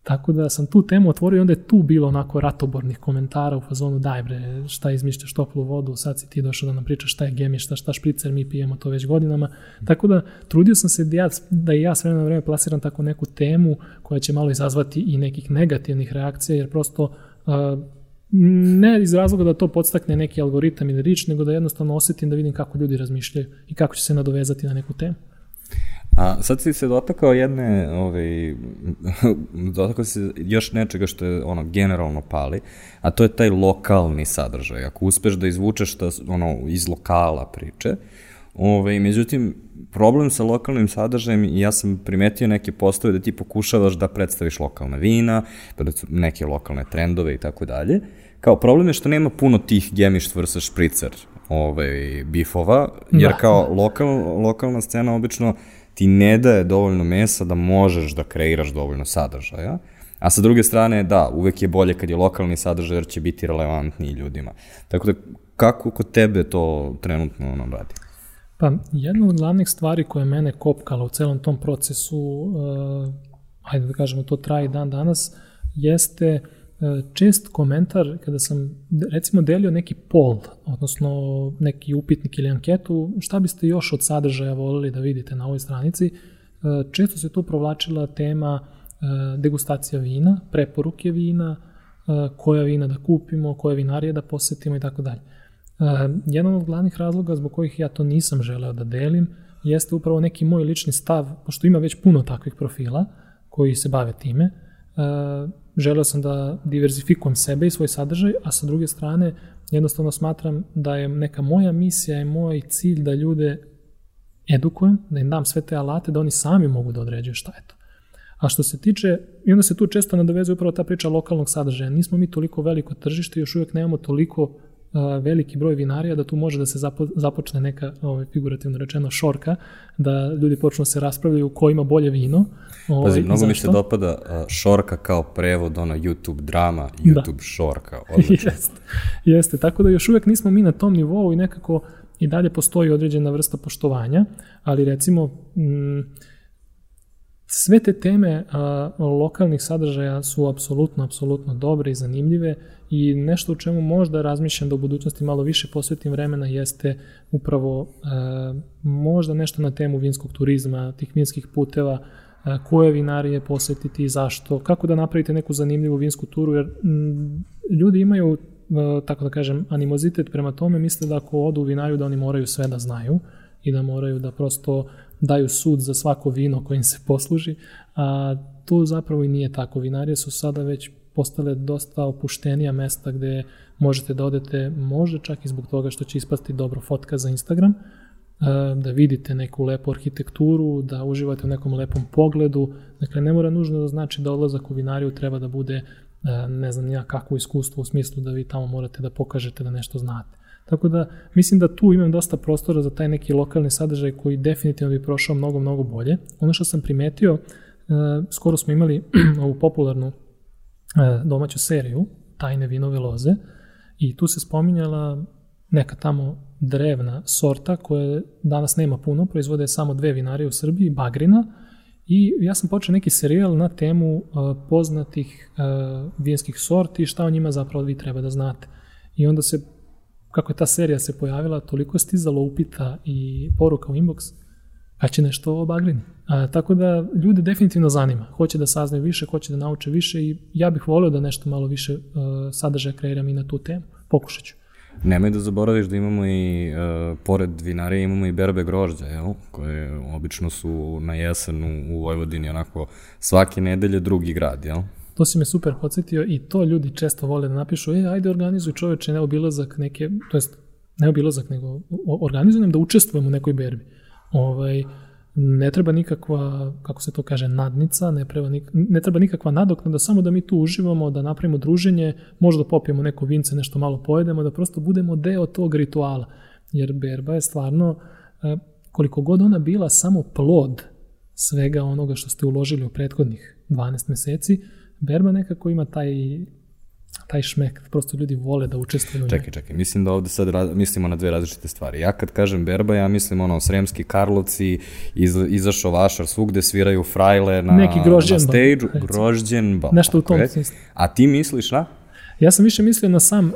Tako da sam tu temu otvorio i onda je tu bilo onako ratobornih komentara u fazonu daj bre, šta izmišljaš toplu vodu, sad si ti došao da nam pričaš šta je gemišta, šta špricer, mi pijemo to već godinama. Tako da trudio sam se da, ja, da i ja s vremena vreme plasiram tako neku temu koja će malo izazvati i nekih negativnih reakcija, jer prosto uh, ne iz razloga da to podstakne neki algoritam ili rič, nego da jednostavno osetim da vidim kako ljudi razmišljaju i kako će se nadovezati na neku temu. A sad si se dotakao jedne, ovaj, dotakao se još nečega što je ono generalno pali, a to je taj lokalni sadržaj. Ako uspeš da izvučeš ta, ono, iz lokala priče, ovaj, međutim, problem sa lokalnim sadržajem, ja sam primetio neke postave da ti pokušavaš da predstaviš lokalna vina, neke lokalne trendove i tako dalje. Kao problem je što nema puno tih gemišt vrsa špricer ovaj, bifova, jer da. kao lokal, lokalna scena obično ti ne daje dovoljno mesa da možeš da kreiraš dovoljno sadržaja. A sa druge strane, da, uvek je bolje kad je lokalni sadržaj jer će biti relevantniji ljudima. Tako da, kako kod tebe to trenutno ono radi? Pa, jedna od glavnih stvari koja je mene kopkala u celom tom procesu, uh, ajde da kažemo, to traje dan danas, jeste uh, čest komentar kada sam recimo delio neki poll, odnosno neki upitnik ili anketu, šta biste još od sadržaja volili da vidite na ovoj stranici, e, često se tu provlačila tema e, degustacija vina, preporuke vina, koja vina da kupimo, koje vinarije da posetimo i tako dalje. Jedan od glavnih razloga zbog kojih ja to nisam želeo da delim jeste upravo neki moj lični stav, pošto ima već puno takvih profila koji se bave time, želeo sam da diverzifikujem sebe i svoj sadržaj, a sa druge strane jednostavno smatram da je neka moja misija i moj cilj da ljude edukujem, da im dam sve te alate, da oni sami mogu da određuju šta je to. A što se tiče, i onda se tu često nadovezuje upravo ta priča lokalnog sadržaja. Nismo mi toliko veliko tržište, još uvijek nemamo toliko veliki broj vinarija da tu može da se zapo, započne neka, ovaj, figurativno rečeno, šorka, da ljudi počnu se raspravljaju ko ima bolje vino. Ovaj, Pazi, mnogo mi se dopada šorka kao prevod, ono YouTube drama. YouTube da. šorka. jeste, jeste, tako da još uvijek nismo mi na tom nivou i nekako i dalje postoji određena vrsta poštovanja, ali recimo m, sve te teme a, lokalnih sadržaja su apsolutno, apsolutno dobre i zanimljive i nešto u čemu možda razmišljam da u budućnosti malo više posvetim vremena jeste upravo a, možda nešto na temu vinskog turizma, tih vinskih puteva, a, koje vinarije posetiti i zašto, kako da napravite neku zanimljivu vinsku turu, jer m, ljudi imaju tako da kažem, animozitet prema tome, misle da ako odu u vinariju da oni moraju sve da znaju i da moraju da prosto daju sud za svako vino kojim se posluži, a tu zapravo i nije tako. Vinarije su sada već postale dosta opuštenija mesta gde možete da odete, možda čak i zbog toga što će ispasti dobro fotka za Instagram, da vidite neku lepu arhitekturu, da uživate u nekom lepom pogledu. Dakle, ne mora nužno da znači da odlazak u vinariju treba da bude ne znam ja kakvo iskustvo u smislu da vi tamo morate da pokažete da nešto znate. Tako da mislim da tu imam dosta prostora za taj neki lokalni sadržaj koji definitivno bi prošao mnogo, mnogo bolje. Ono što sam primetio, skoro smo imali ovu popularnu domaću seriju Tajne vinove loze i tu se spominjala neka tamo drevna sorta koje danas nema puno, proizvode samo dve vinarije u Srbiji, Bagrina I ja sam počeo neki serijal na temu uh, poznatih vinskih sorti i šta o njima zapravo vi treba da znate. I onda se, kako je ta serija se pojavila, toliko je stizalo upita i poruka u inbox, pa će nešto o bagrini. A, tako da ljude definitivno zanima. Hoće da saznaju više, hoće da nauče više i ja bih volio da nešto malo više uh, sadržaja kreiram i na tu temu. Pokušat ću. Nemoj da zaboraviš da imamo i, uh, pored vinare, imamo i berbe grožđa, jel? koje obično su na jesen u, u Vojvodini, onako svake nedelje drugi grad, jel? To si me super podsjetio i to ljudi često vole da napišu, e, ajde organizuj čoveče neobilazak neke, to jest neobilazak, nego organizujem da učestvujem u nekoj berbi. Ovaj, ne treba nikakva, kako se to kaže, nadnica, ne treba, nik, ne treba nikakva nadoknada, samo da mi tu uživamo, da napravimo druženje, možda popijemo neko vince, nešto malo pojedemo, da prosto budemo deo tog rituala. Jer berba je stvarno, e, koliko god ona bila samo plod svega onoga što ste uložili u prethodnih 12 meseci, berba nekako ima taj taj šmek, prosto ljudi vole da učestvuju. Čekaj, čekaj, mislim da ovde sad raz, mislimo na dve različite stvari. Ja kad kažem berba, ja mislim ono, Sremski Karlovci, iz, izašao vašar, svugde sviraju frajle na, Neki na stage, grožđenba. Nešto u tom okay. smislu. A ti misliš na? Ja sam više mislio na sam uh,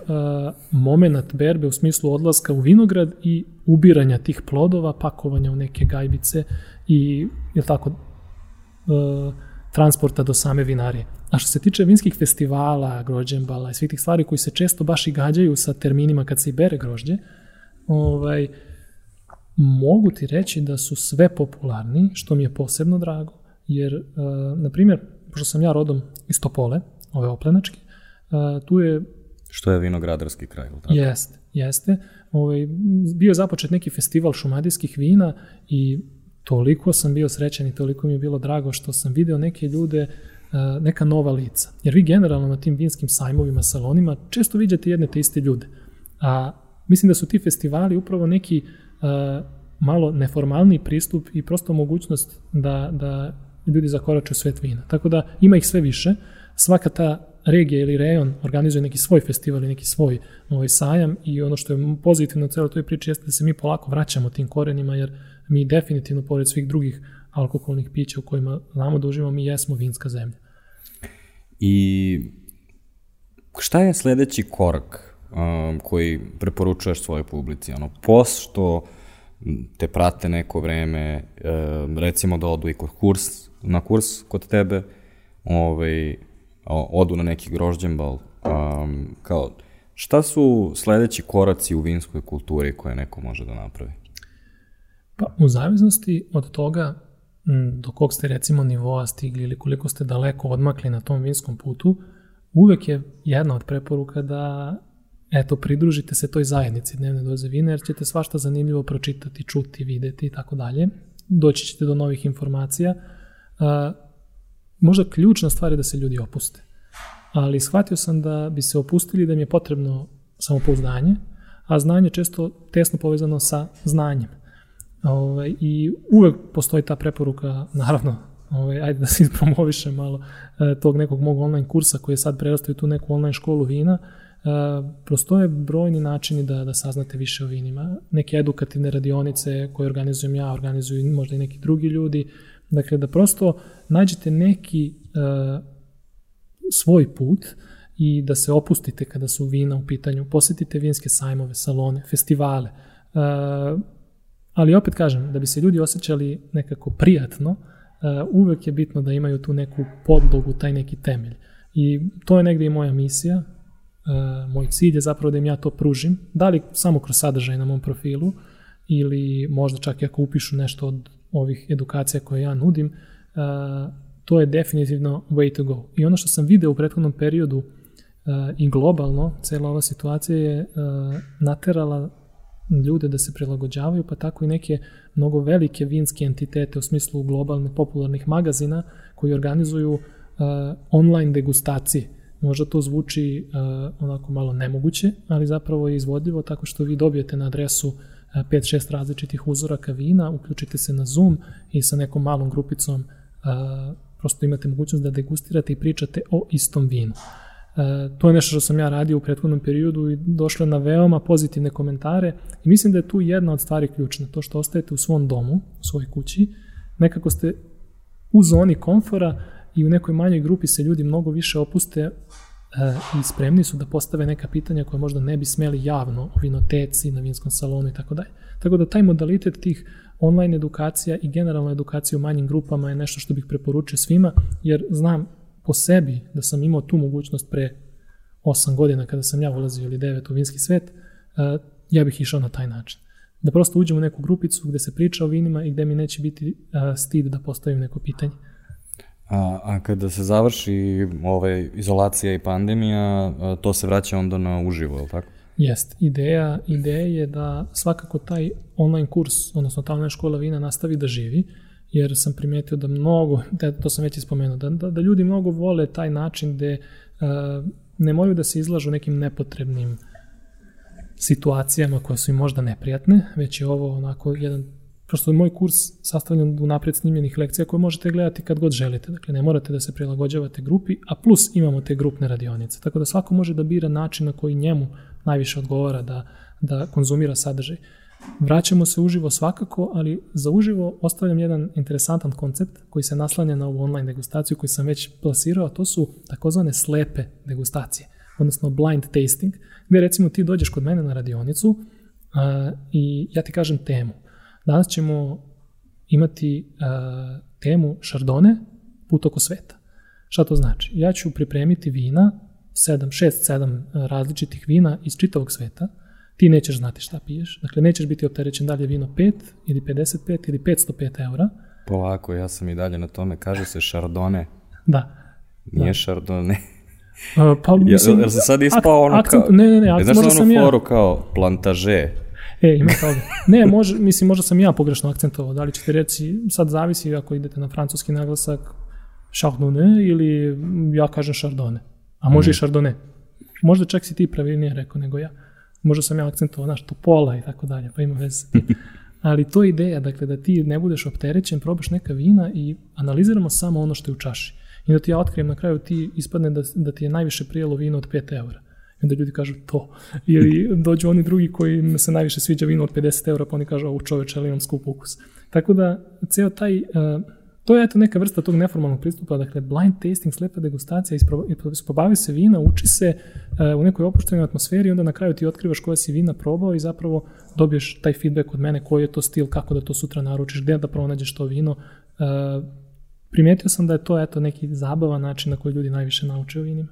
moment berbe u smislu odlaska u vinograd i ubiranja tih plodova, pakovanja u neke gajbice i, je tako, uh, transporta do same vinarije. A što se tiče vinskih festivala, grođembala i svih tih stvari koji se često baš i gađaju sa terminima kad se i bere grožđe, ovaj, mogu ti reći da su sve popularni, što mi je posebno drago, jer, uh, na primjer, pošto sam ja rodom iz Topole, ove oplenačke, uh, tu je... Što je vinogradarski kraj, ili tako? Jeste, jeste. Ovaj, bio je započet neki festival šumadijskih vina i toliko sam bio srećan i toliko mi je bilo drago što sam video neke ljude, e, neka nova lica. Jer vi generalno na tim vinskim sajmovima, salonima, često viđate jedne te iste ljude. A mislim da su ti festivali upravo neki uh, malo neformalni pristup i prosto mogućnost da, da ljudi zakorače u svet vina. Tako da ima ih sve više. Svaka ta regija ili rejon organizuje neki svoj festival ili neki svoj ovaj, sajam i ono što je pozitivno u celoj toj priči jeste da se mi polako vraćamo tim korenima jer mi definitivno, pored svih drugih alkoholnih pića u kojima znamo da uživamo, mi jesmo vinska zemlja. I šta je sledeći korak um, koji preporučuješ svojoj publici? Ono, pošto te prate neko vreme, um, recimo da odu i kod kurs, na kurs kod tebe, ovaj, odu na neki grožđenbal, um, kao, šta su sledeći koraci u vinskoj kulturi koje neko može da napravi? Pa u zavisnosti od toga do kog ste recimo nivoa stigli ili koliko ste daleko odmakli na tom vinskom putu, uvek je jedna od preporuka da eto, pridružite se toj zajednici dnevne doze vina, jer ćete svašta zanimljivo pročitati, čuti, videti i tako dalje. Doći ćete do novih informacija. možda ključna stvar je da se ljudi opuste. Ali shvatio sam da bi se opustili da mi je potrebno samopouzdanje, a znanje često tesno povezano sa znanjem. Ovaj, I uvek postoji ta preporuka, naravno, ovaj, ajde da se ispromoviše malo e, tog nekog mog online kursa koji je sad prerastao tu neku online školu vina, e, prostoje brojni načini da, da saznate više o vinima. Neke edukativne radionice koje organizujem ja, organizuju možda i neki drugi ljudi. Dakle, da prosto nađete neki e, svoj put i da se opustite kada su vina u pitanju, posetite vinske sajmove, salone, festivale. E, ali opet kažem, da bi se ljudi osjećali nekako prijatno, uh, uvek je bitno da imaju tu neku podlogu, taj neki temelj. I to je negde i moja misija, uh, moj cilj je zapravo da im ja to pružim, da li samo kroz sadržaj na mom profilu, ili možda čak i ako upišu nešto od ovih edukacija koje ja nudim, uh, to je definitivno way to go. I ono što sam video u prethodnom periodu i globalno, cela ova situacija je naterala ljude da se prilagođavaju, pa tako i neke mnogo velike vinske entitete u smislu globalnih popularnih magazina koji organizuju uh, online degustacije. Možda to zvuči uh, onako malo nemoguće, ali zapravo je izvodljivo tako što vi dobijete na adresu 5-6 uh, različitih uzoraka vina, uključite se na Zoom i sa nekom malom grupicom uh, prosto imate mogućnost da degustirate i pričate o istom vinu. E, to je nešto što sam ja radio u prethodnom periodu i došlo na veoma pozitivne komentare i mislim da je tu jedna od stvari ključna, to što ostajete u svom domu, u svojoj kući, nekako ste u zoni komfora i u nekoj manjoj grupi se ljudi mnogo više opuste e, i spremni su da postave neka pitanja koje možda ne bi smeli javno u vinoteci, na vinskom salonu i tako dalje. Tako da taj modalitet tih online edukacija i generalna edukacija u manjim grupama je nešto što bih preporučio svima, jer znam po sebi da sam imao tu mogućnost pre 8 godina kada sam ja ulazio ili 9 u vinski svet, uh, ja bih išao na taj način. Da prosto uđem u neku grupicu gde se priča o vinima i gde mi neće biti uh, stid da postavim neko pitanje. A, a kada se završi ove, izolacija i pandemija, to se vraća onda na uživo, je li tako? Jest. Ideja, ideja je da svakako taj online kurs, odnosno ta online škola vina nastavi da živi, jer sam primetio da mnogo, da, to sam već ispomenuo, da, da, da ljudi mnogo vole taj način gde uh, ne moraju da se izlažu nekim nepotrebnim situacijama koje su im možda neprijatne, već je ovo onako jedan prosto je moj kurs sastavljen u napred snimljenih lekcija koje možete gledati kad god želite. Dakle, ne morate da se prilagođavate grupi, a plus imamo te grupne radionice. Tako da svako može da bira način na koji njemu najviše odgovara da, da konzumira sadržaj. Uh, Vraćamo se uživo svakako, ali za uživo ostavljam jedan interesantan koncept koji se naslanja na ovu online degustaciju koju sam već plasirao, a to su takozvane slepe degustacije, odnosno blind tasting, gde recimo ti dođeš kod mene na radionicu uh, i ja ti kažem temu. Danas ćemo imati uh, temu šardone put oko sveta. Šta to znači? Ja ću pripremiti vina, 7, 6, 7 različitih vina iz čitavog sveta, ti nećeš znati šta piješ. Dakle, nećeš biti opterećen dalje vino 5 ili 55 ili 505 eura. Polako, ja sam i dalje na tome. Kaže se šardone. Da. Nije da. šardone. Uh, pa, mislim, ja, se sad ispao ono akcent, kao... Ne, ne, ne, akcent, možda sam ja. Znaš foru kao plantaže? E, ima toga. Ne, može, mislim, možda sam ja pogrešno akcentovao. Da li ćete reći, sad zavisi ako idete na francuski naglasak chardonnay ili ja kažem chardonnay. A može mm. i chardonnay. Možda čak si ti pravilnije rekao nego ja možda sam ja akcentovao, znaš, to pola i tako dalje, pa ima veze. Ali to je ideja, dakle, da ti ne budeš opterećen, probaš neka vina i analiziramo samo ono što je u čaši. I da ti ja otkrijem na kraju ti ispadne da, da ti je najviše prijelo vino od 5 eura. I onda ljudi kažu to. Ili dođu oni drugi koji se najviše sviđa vino od 50 eura, pa oni kažu, ovo čoveče, ali imam skup ukus. Tako da, ceo taj, uh, to je eto neka vrsta tog neformalnog pristupa, dakle blind tasting, slepa degustacija, isprobavi se vina, uči se uh, u nekoj opuštenoj atmosferi, onda na kraju ti otkrivaš koja si vina probao i zapravo dobiješ taj feedback od mene koji je to stil, kako da to sutra naručiš, gde da pronađeš to vino. Uh, primetio sam da je to eto neki zabavan način na koji ljudi najviše nauče o vinima.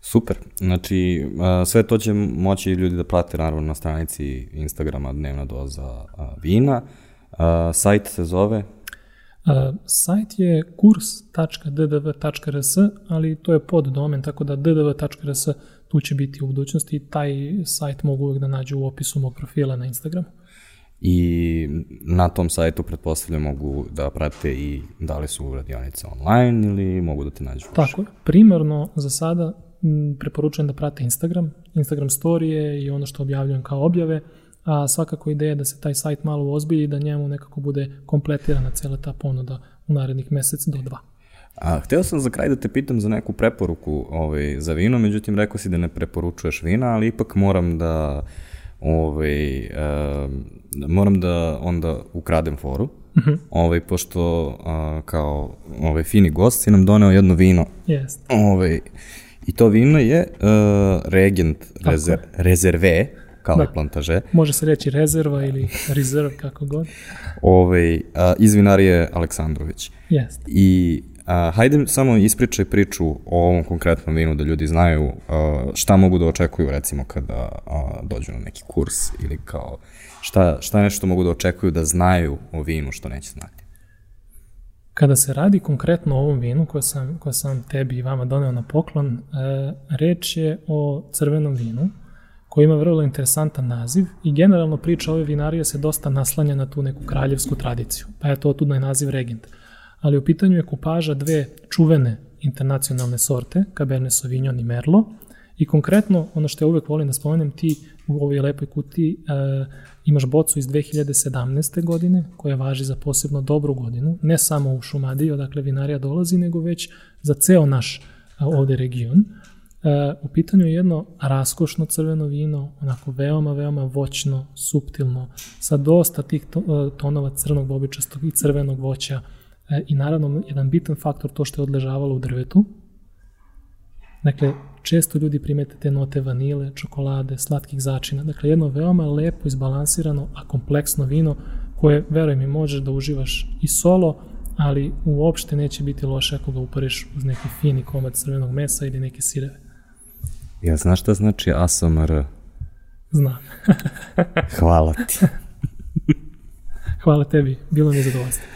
Super. Znači, sve to će moći ljudi da prate naravno na stranici Instagrama Dnevna doza vina. Sajt se zove sajt je kurs.ddv.rs, ali to je pod domen, tako da ddv.rs tu će biti u budućnosti i taj sajt mogu uvek da nađu u opisu mog profila na Instagramu. I na tom sajtu pretpostavljam mogu da prate i da li su radionice online ili mogu da te nađu. Tako je. Primarno za sada preporučujem da prate Instagram, Instagram storije i ono što objavljujem kao objave, a svakako ideja da se taj sajt malo ozbilji i da njemu nekako bude kompletirana cela ta ponuda u narednih mesec do dva. A, hteo sam za kraj da te pitam za neku preporuku ovaj, za vino, međutim rekao si da ne preporučuješ vina, ali ipak moram da ovaj, uh, moram da onda ukradem foru, uh -huh. ovaj, pošto uh, kao ovaj, fini gost si nam doneo jedno vino. Yes. Ovaj, I to vino je uh, Regent rezer, Rezerve, kao da. plantaže. Može se reći rezerva ili reserve, kako god. Ovaj, uh, iz vinarije Aleksandrović. Jeste. I A, hajde samo ispričaj priču o ovom konkretnom vinu da ljudi znaju a, šta mogu da očekuju recimo kada a, dođu na neki kurs ili kao šta, šta nešto mogu da očekuju da znaju o vinu što neće znati. Kada se radi konkretno o ovom vinu koje sam, koje sam tebi i vama doneo na poklon, e, reč je o crvenom vinu koji ima vrlo interesantan naziv i generalno priča ove vinarije se dosta naslanja na tu neku kraljevsku tradiciju, pa je to tudno je naziv Regent ali u pitanju je kupaža dve čuvene internacionalne sorte, Cabernet Sauvignon i Merlot, i konkretno, ono što ja uvek volim da spomenem, ti u ovoj lepoj kutiji e, imaš bocu iz 2017. godine, koja važi za posebno dobru godinu, ne samo u Šumadiji, odakle vinarija dolazi, nego već za ceo naš e, ovde region. E, u pitanju je jedno raskošno crveno vino, onako veoma, veoma voćno, suptilno, sa dosta tih e, tonova crnog bobičastog i crvenog voća, E, I naravno, jedan bitan faktor to što je odležavalo u drvetu. Dakle, često ljudi primete te note vanile, čokolade, slatkih začina. Dakle, jedno veoma lepo, izbalansirano, a kompleksno vino koje, veruj mi, možeš da uživaš i solo, ali uopšte neće biti loše ako ga upariš uz neki fini komad crvenog mesa ili neke sireve. Ja znaš šta znači ASMR? Znam. Hvala ti. Hvala tebi, bilo mi je zadovoljstvo.